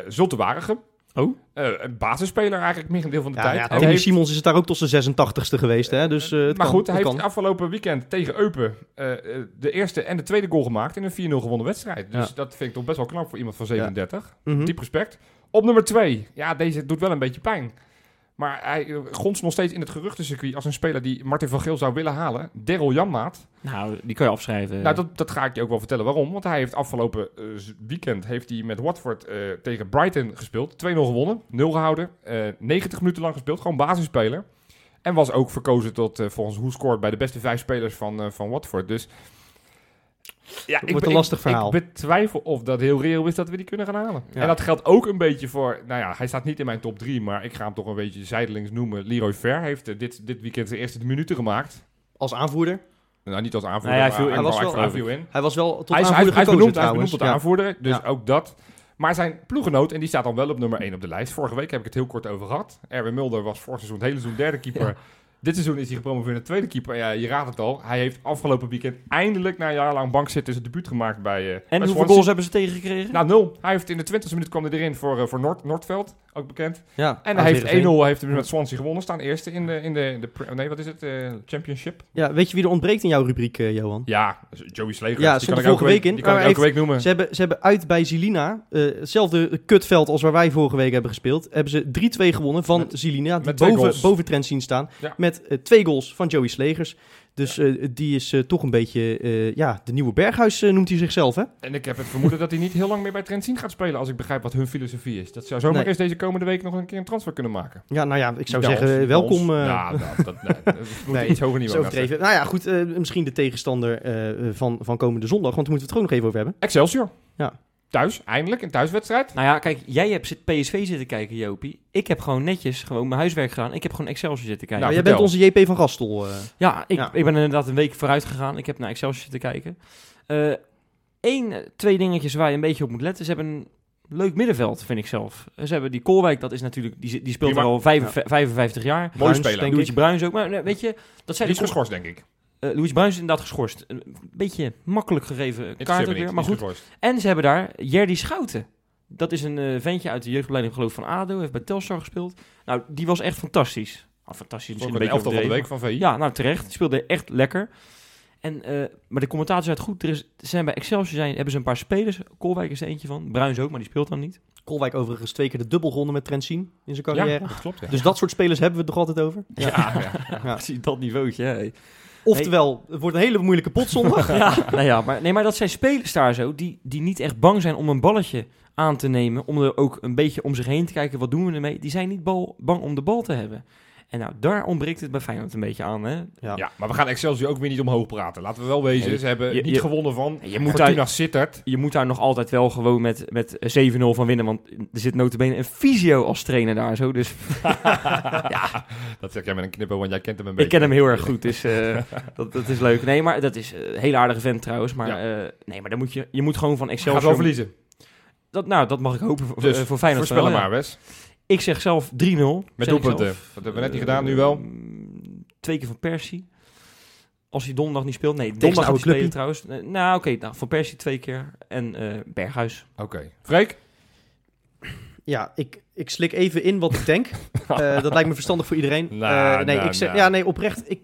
Zulte Waregem. Oh. Eh, een basisspeler eigenlijk, merendeel van de Ja, tijd. ja, Hij Tony heeft- Simons is het daar ook tot zijn 86ste geweest, hè? Dus, eh, het maar kan, goed, hij het heeft kan. afgelopen weekend tegen Eupen eh, de eerste en de tweede goal gemaakt in een 4-0 gewonnen wedstrijd. Dus Ja. dat vind ik toch best wel knap voor iemand van 37. Mhm. Diep respect. Op nummer 2. Ja, deze doet wel een beetje pijn. Maar hij eh, gonst nog steeds in het geruchtencircuit als een speler die Martin van Geel zou willen halen. Daryl Janmaat. Nou, die kan je afschrijven. Nou, dat, dat ga ik je ook wel vertellen waarom. Want hij heeft afgelopen eh, weekend heeft hij met Watford eh, tegen Brighton gespeeld. 2-0 gewonnen, 0 gehouden. eh 90 minuten lang gespeeld, gewoon basisspeler. En was ook verkozen tot, volgens hoe scoort, bij de beste vijf spelers van, van Watford. Dus ja, Wordt be- een lastig verhaal. Ik betwijfel of dat heel reëel is dat we die kunnen gaan halen. Ja. En dat geldt ook een beetje voor, nou ja, hij staat niet in mijn top 3, maar ik ga hem toch een beetje zijdelings noemen. Leroy Ver heeft eh, dit, dit weekend zijn eerste minuten gemaakt. Als aanvoerder. Nou, niet als aanvoerder, Nee, hij viel in. hij Hij was wel- hij viel in. Hij was wel tot Hij is, hij, aanvoerder hij is gekozen benoemd, hij is benoemd tot Ja. aanvoerder, dus Ja. ook dat. Maar zijn ploegenoot, en die staat dan wel op nummer 1 op de lijst. Vorige week heb ik het heel kort over gehad. Erwin Mulder was vorig seizoen het hele seizoen derde keeper. Dit seizoen is hij gepromoveerd naar tweede keeper. Ja, je raadt het al. Hij heeft afgelopen weekend eindelijk na een jaar lang bankzitten zijn debuut gemaakt bij eh en bij hoeveel goals hebben ze tegengekregen? Nou, nul. Hij heeft in de 20e minuut kwam hij erin voor, eh, voor Noord, Noordveld, ook bekend. Ja, En hij heeft Heerenveen. 1-0 heeft met Swansea gewonnen. Staan eerste in de, in de, in de nee, wat is het? eh, championship. Ja, weet je wie er ontbreekt in jouw rubriek, Johan? Ja, Joey Slegers. Ja, die kan ik elke week in. Die kan ik Maar elke week noemen. Ze hebben, ze hebben uit bij Zilina, hetzelfde kutveld als waar wij vorige week hebben gespeeld, hebben ze 3-2 gewonnen van Met- Zilina, die boven, goals. boven trend zien staan. Ja. Met eh, twee goals van Joey Slegers. Dus eh, die is eh, toch een beetje, ja, de nieuwe Berghuis noemt hij zichzelf, hè? En ik heb het vermoeden dat hij niet heel lang meer bij Trentin gaat spelen, als ik begrijp wat hun filosofie is. Dat zou zomaar Nee. eens deze komende week nog een keer een transfer kunnen maken. Ja, nou ja, ik zou zeggen, welkom. ja, dat, dat, nee, dat moet [laughs] Nee, iets hoger niveau. overdreven. Nou ja, goed, misschien de tegenstander van, van komende zondag, want daar moeten we het gewoon nog even over hebben. Excelsior. Ja. Thuis, eindelijk, een thuiswedstrijd. Nou ja, kijk, jij hebt zit- PSV zitten kijken, Jopie. Ik heb gewoon netjes gewoon mijn huiswerk gedaan. Ik heb gewoon Excelsior zitten kijken. Nou, jij bent onze JP van Gastel. eh. Ja, ik, Ja. ik ben inderdaad een week vooruit gegaan. Ik heb naar Excelsior zitten kijken. Eén, eh, twee dingetjes waar je een beetje op moet letten. Ze hebben een leuk middenveld, vind ik zelf. Ze hebben die Koolwijk, dat is natuurlijk, die, die speelt Prima. er al vijf- 55 jaar. Mooie Bruins, speler. denk Die Bruins ook. Maar weet je, dat zijn is de ko- geschorst, denk ik. Eh, Louis Bruins is inderdaad geschorst. Een beetje makkelijk gegeven kaart niet, weer. Maar goed, geschorst. en ze hebben daar Jerdy Schouten. Dat is een eh, ventje uit de jeugdopleiding geloof ik, van ADO. Heeft bij Telstar gespeeld. Nou, die was echt fantastisch. Ah, fantastisch, misschien een een beetje de week van VI. Ja, nou terecht. Die speelde echt lekker. En, eh, maar de commentator zei het goed. Er is, ze zijn bij Excelsior zijn, hebben ze een paar spelers. Kolwijk is er eentje van. Bruins ook, maar die speelt dan niet. Kolwijk overigens twee keer de dubbel gewonnen met Trentin in zijn Ja, carrière. dat klopt. Ja. Dus dat soort spelers hebben we het nog altijd over. ja, ja. [laughs] Ja. Dat niveautje. Hè. Oftewel, het wordt een hele moeilijke pot zondag. [laughs] ja, nou ja, maar, nee, maar dat zijn spelers daar zo. Die, die niet echt bang zijn om een balletje aan te nemen. Om er ook een beetje om zich heen te kijken. Wat doen we ermee? Die zijn niet bal, bang om de bal te hebben. En nou, daar ontbreekt het bij Feyenoord een beetje aan. Hè? Ja. Ja, maar we gaan Excelsior ook weer niet omhoog praten. Laten we wel wezen. Ze hebben je- niet je- gewonnen van Je moet Fortuna daar, Sittard. je moet daar nog altijd wel gewoon met, met 7-0 van winnen. Want er zit notabene een fysio als trainer daar zo. Dus [laughs] ja, Dat zeg jij met een knippen, want jij kent hem een beetje. ik ken hem heel erg goed. Dus eh, [laughs] dat, dat is leuk. Nee, maar dat is eh, een hele aardige vent trouwens. Maar, Ja. eh, nee, maar dan moet je, je moet gewoon van Gaat Excelsior... wel verliezen. Dat, nou, dat mag ik hopen voor, Dus eh, voor Feyenoord. Voorspel maar, Wes. Ik zeg zelf 3-0. Met doelpunten. zelf. Dat hebben we net niet gedaan, nu wel. Ehm, Twee keer van Persie. Als hij donderdag niet speelt. Nee, donderdag gaat hij spelen trouwens. Nou, oké. nou, van Persie twee keer. En eh, Berghuis. Oké. Freek? Ja, ik, ik slik even in wat ik denk. [laughs] Eh, dat lijkt me verstandig voor iedereen. Nou, Eh, nee, nou, ik zeg, nou. ja, nee, oprecht. Ik,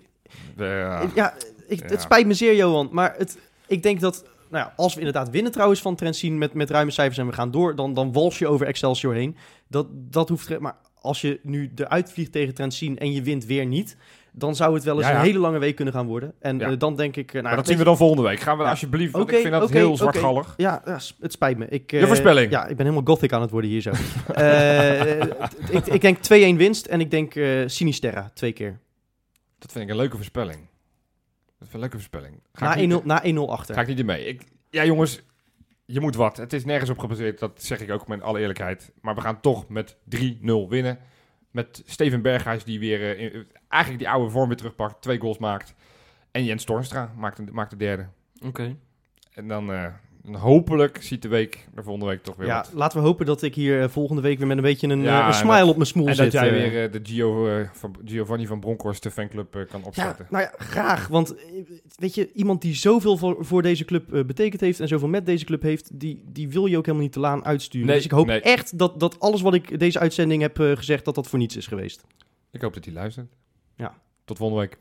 Ja. ja, ik, Ja. Het spijt me zeer, Johan. Maar het, ik denk dat, nou ja, als we inderdaad winnen trouwens van Trentin met, met ruime cijfers en we gaan door, dan, dan wals je over Excelsior heen. Dat, dat hoeft. Maar als je nu eruit vliegt tegen Trentin en je wint weer niet, dan zou het wel eens Ja, ja. een hele lange week kunnen gaan worden. En Ja. eh, dan denk ik. eh, nou, maar dat zien we dan volgende week. Gaan we alsjeblieft, Oké, ik vind dat heel oké. zwartgallig. Ja, ja, het spijt me. Ik, eh, Je voorspelling. Ja, ik ben helemaal gothic aan het worden hier zo. [laughs] Ik, ik denk 2-1 winst en ik denk Sinisterra twee keer. Dat vind ik een leuke voorspelling. Dat ik een leuke voorspelling. Ga Na ik niet- 1-0 na 1-0 achter. Ga ik niet in mee. Ik, ja, jongens, je moet wat. Het is nergens op gebaseerd, dat zeg ik ook met alle eerlijkheid. Maar we gaan toch met 3-0 winnen. Met Steven Berghuis, die weer eh, in- eigenlijk die oude vorm weer terugpakt. Twee goals maakt. En Jens Toornstra maakt, een- maakt de derde. Oké. En dan, eh, En hopelijk ziet de week er volgende week toch weer Ja, wat. laten we hopen dat ik hier eh, volgende week weer met een beetje een, Ja, eh, een en smile dat- op mijn smoel En zit. dat jij eh. weer de Gio, van, Giovanni van Bronckhorst de fanclub kan Ja, opstarten. nou ja, graag. Want weet je, iemand die zoveel voor, voor deze club betekend heeft en zoveel met deze club heeft, die, die wil je ook helemaal niet te laan uitsturen. Nee, dus ik hoop nee. echt dat, dat alles wat ik deze uitzending heb gezegd, dat dat voor niets is geweest. Ik hoop dat hij luistert. Ja. Tot volgende week.